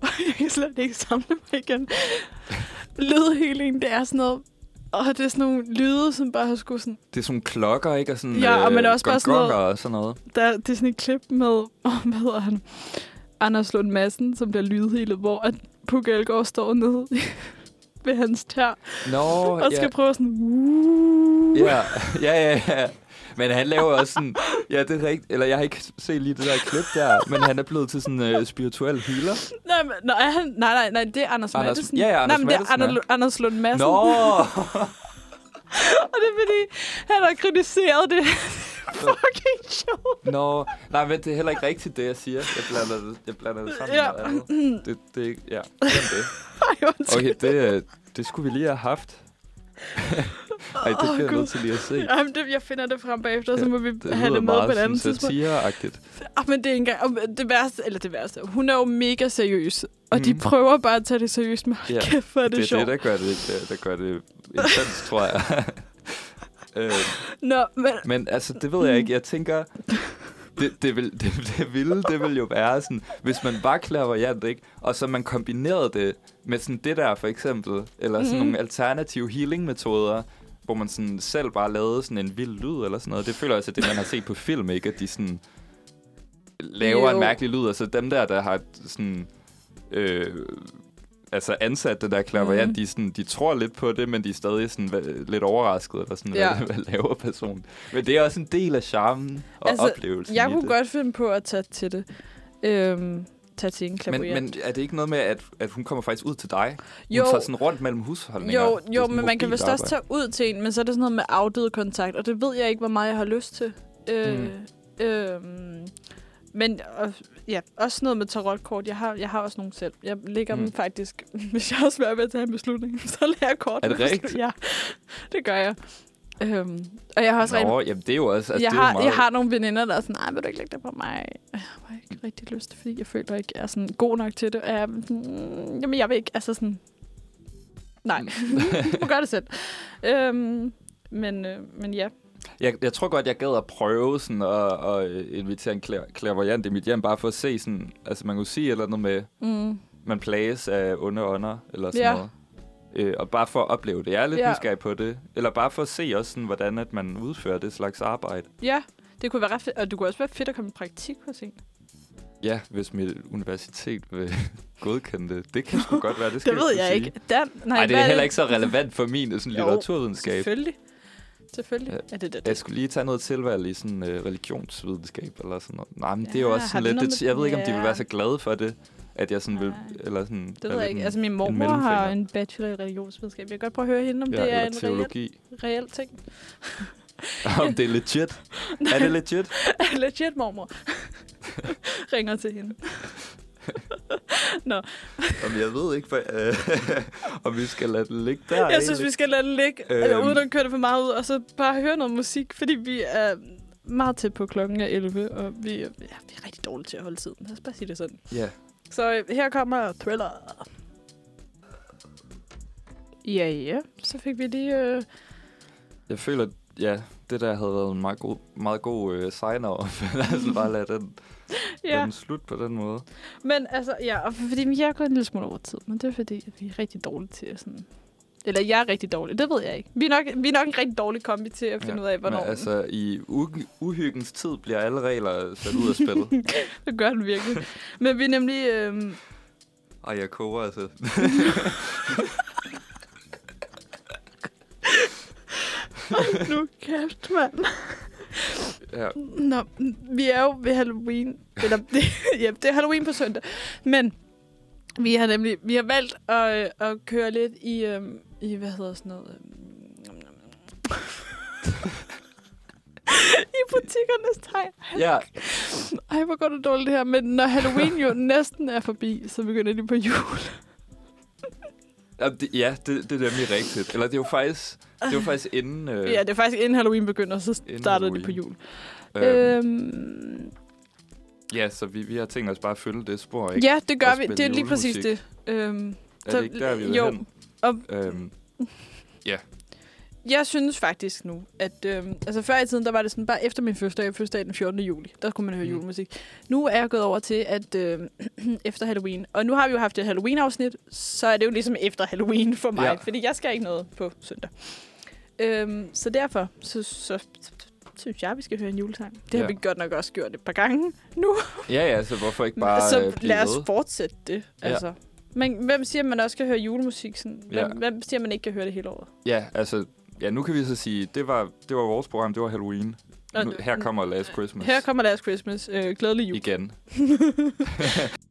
Ej, jeg kan slet ikke samle mig igen. Lydhealing, det er sådan noget... Og det er sådan nogle lyde, som bare har skulle sådan... Det er sådan klokker, ikke? Og sådan, Ja, og men også bare sådan noget- og sådan noget. Der, det er sådan et klip med, oh, hvad hedder han? Anders Lund Madsen, som bliver lydhelet, hvor at Puk Elgård står nede ved hans tær, Nå, og skal ja. prøve sådan... Uh. Ja, ja, ja, ja. Men han laver også sådan... Ja, det er rigtigt. Eller jeg har ikke set lige det der klip der, men han er blevet til sådan en uh, spirituel healer. Nej, men, nej, han, nej, nej, nej, det er Anders, Anders- Madsen. ja, ja, Anders nej, men det er Anders. Anders Lund Madsen. Nå! og det er fordi, han har kritiseret det. fucking sjovt. Nå, nej, men det er heller ikke rigtigt, det jeg siger. Jeg blander det, jeg blander det sammen Ja. med. Det, det, er ikke- ja, det. Ej, undskyld. Okay, det, øh, det skulle vi lige have haft. Ej, det bliver jeg Gud. nødt til lige at se. Jamen, det, jeg finder det frem bagefter, så må vi Det have lyder det med på et andet tidspunkt. satireagtigt. Ah, men det er engang... Det værste, eller det værste, hun er jo mega seriøs. Og mm. de Mhm. prøver bare at tage det seriøst, men Ja, ja. kæft, hvor er det, det er sjovt. det, der gør det, der, der gør det intens, tror jeg. øh, Nå, men... men altså, det ved jeg ikke. Jeg tænker, det, det, vil, det, det vilde, det vil jo være sådan, hvis man var clairvoyant, ikke? Og så man kombinerede det med sådan det der, for eksempel, eller sådan Mhm. nogle alternative healing-metoder, hvor man sådan selv bare lavede sådan en vild lyd eller sådan noget. Det føler jeg altså, det man har set på film, ikke? At de sådan laver Jo. en mærkelig lyd. Altså dem der, der har sådan... Øh, altså ansat det der clairvoyant, Mhm. de, sådan, de tror lidt på det, men de er stadig sådan, hva- lidt overrasket, eller sådan, Ja. hvad, hvad laver personen. Men det er også en del af charmen og altså, oplevelsen Jeg kunne det. godt finde på at tage til det. Øhm, tage til en Men, men er det ikke noget med, at, at hun kommer faktisk ud til dig? Jo. Hun tager sådan rundt mellem husholdninger. Jo, jo men man kan vist også tage ud til en, men så er det sådan noget med afdøde kontakt, og det ved jeg ikke, hvor meget jeg har lyst til. Øh, Mm. øh, men og, ja, også noget med tarotkort. Jeg har, jeg har også nogle selv. Jeg lægger mm. Mm. dem faktisk, hvis jeg har svært ved at tage en beslutning, så lægger jeg kort. Er det rigtigt? Ja, det gør jeg. Øhm, og jeg har også Nå, rigtig- jamen det er jo også... Altså, jeg, det har, meget... jeg har nogle veninder, der er sådan, nej, vil du ikke lægge det på mig? Jeg har ikke rigtig lyst, fordi jeg føler ikke, jeg er sådan god nok til det. Jeg, sådan, jamen, jeg vil ikke, altså sådan... Nej, du må gøre det selv. Øhm, men, øh, men ja. Jeg, jeg tror godt, jeg gad at prøve sådan at, at invitere en klær, klærvoyant i mit hjem, bare for at se sådan... Altså man kunne sige eller andet med, Mm. man plages af onde ånder, eller sådan Ja. noget. Øh, og bare for at opleve det. Jeg er lidt Ja. nysgerrig på det. Eller bare for at se også, sådan, hvordan at man udfører det slags arbejde. Ja, det kunne være ret fedt. Og det kunne også være fedt at komme i praktik hos en. Ja, hvis mit universitet vil godkende det. Det kan sgu godt være, det skal Det ved jeg sige. ikke. Dan, nej, Nej, det er heller ikke så relevant for min sådan, Jo, litteraturvidenskab. Selvfølgelig. Selvfølgelig Ja. er det det. Jeg skulle lige tage noget tilvalg i sådan uh, religionsvidenskab eller sådan noget. Nej, men det er jo Ja, også sådan lidt... Det, jeg ved ikke, om de vil Ja. være så glade for det, at jeg sådan vil... Nej. Eller sådan, Det ved jeg ikke. en- Altså, min mormor har en bachelor i religionsvidenskab. Jeg kan godt prøve at høre hende, om Ja, det er en teologi. reel, reel ting. om det er legit. er det legit? Legit mormor. Ringer til hende. Nå, Om jeg ved ikke, for, øh, om vi skal lade det ligge der. jeg synes, vi skal lade det ligge, øhm. eller Øhm. uden at køre det for meget ud, og så bare høre noget musik, fordi vi er... meget tæt på klokken er 11, og vi, ja, vi er rigtig dårlige til at holde tiden. Lad os bare sige det sådan. Ja. Så øh, her kommer Thriller. Ja, ja. Så fik vi lige... Øh, Jeg føler, ja, det der havde været en meget god, meget god øh, sign-off. Lad os bare lade den, ja. den slut på den måde. Men altså, ja, og fordi jeg er gået en lille smule over tid, men det er fordi, at vi er rigtig dårlige til at sådan... Eller jeg er rigtig dårlig, det ved jeg ikke. Vi er nok, vi er nok en rigtig dårlig kombi til at finde ja, ud af, hvornår... Men altså, i u- uhyggens tid bliver alle regler sat ud af spillet. det gør den virkelig. Men vi er nemlig... Øh, Ej, jeg koger altså. nu kæft, mand. Ja. Nå, vi er jo ved Halloween. Eller, det, ja, det er Halloween på søndag. Men vi har nemlig vi har valgt at, øh, at køre lidt i, øhm, i hvad hedder sådan noget... Øhm, I butikkernes tegn. Ja. Ej, hvor går det dårligt det her. Men når Halloween jo næsten er forbi, så begynder de på jul. Ja, det, ja det, det er nemlig rigtigt. Eller det er jo faktisk, det er jo faktisk inden... Øh, Ja, det er faktisk inden Halloween begynder, så Inden starter de på jul. øhm, Øhm, ja, så vi, vi har tænkt os bare at følge det spor, ikke? ja, det gør vi. Det er lige præcis det. Øhm, Er så- det ikke der, vi vil jo. hen? Og Øhm. Jeg synes faktisk nu, at øhm, altså før i tiden, der var det sådan, bare efter min fødselsdag, fødselsdag den 14. juli, der kunne man høre Mm. julemusik. Nu er jeg gået over til, at øhm, efter Halloween, og nu har vi jo haft et Halloween-afsnit, så er det jo ligesom efter Halloween for mig, Ja. fordi jeg skal ikke noget på søndag. Øhm, så derfor, så, så, synes jeg, vi skal høre en julesang. Det har Ja. vi godt nok også gjort et par gange nu. Ja, ja, så hvorfor ikke bare så øh, lad os fortsætte det. Ja. Altså. Men hvem siger, at man også kan høre julemusik? Sådan? Hvem, Ja. hvem siger, at man ikke kan høre det hele året? Ja, altså... Ja, nu kan vi så sige, det var, det var vores program, det var Halloween. Nu, her kommer Last Christmas. Her kommer Last Christmas. Øh, glædelig jul. Igen.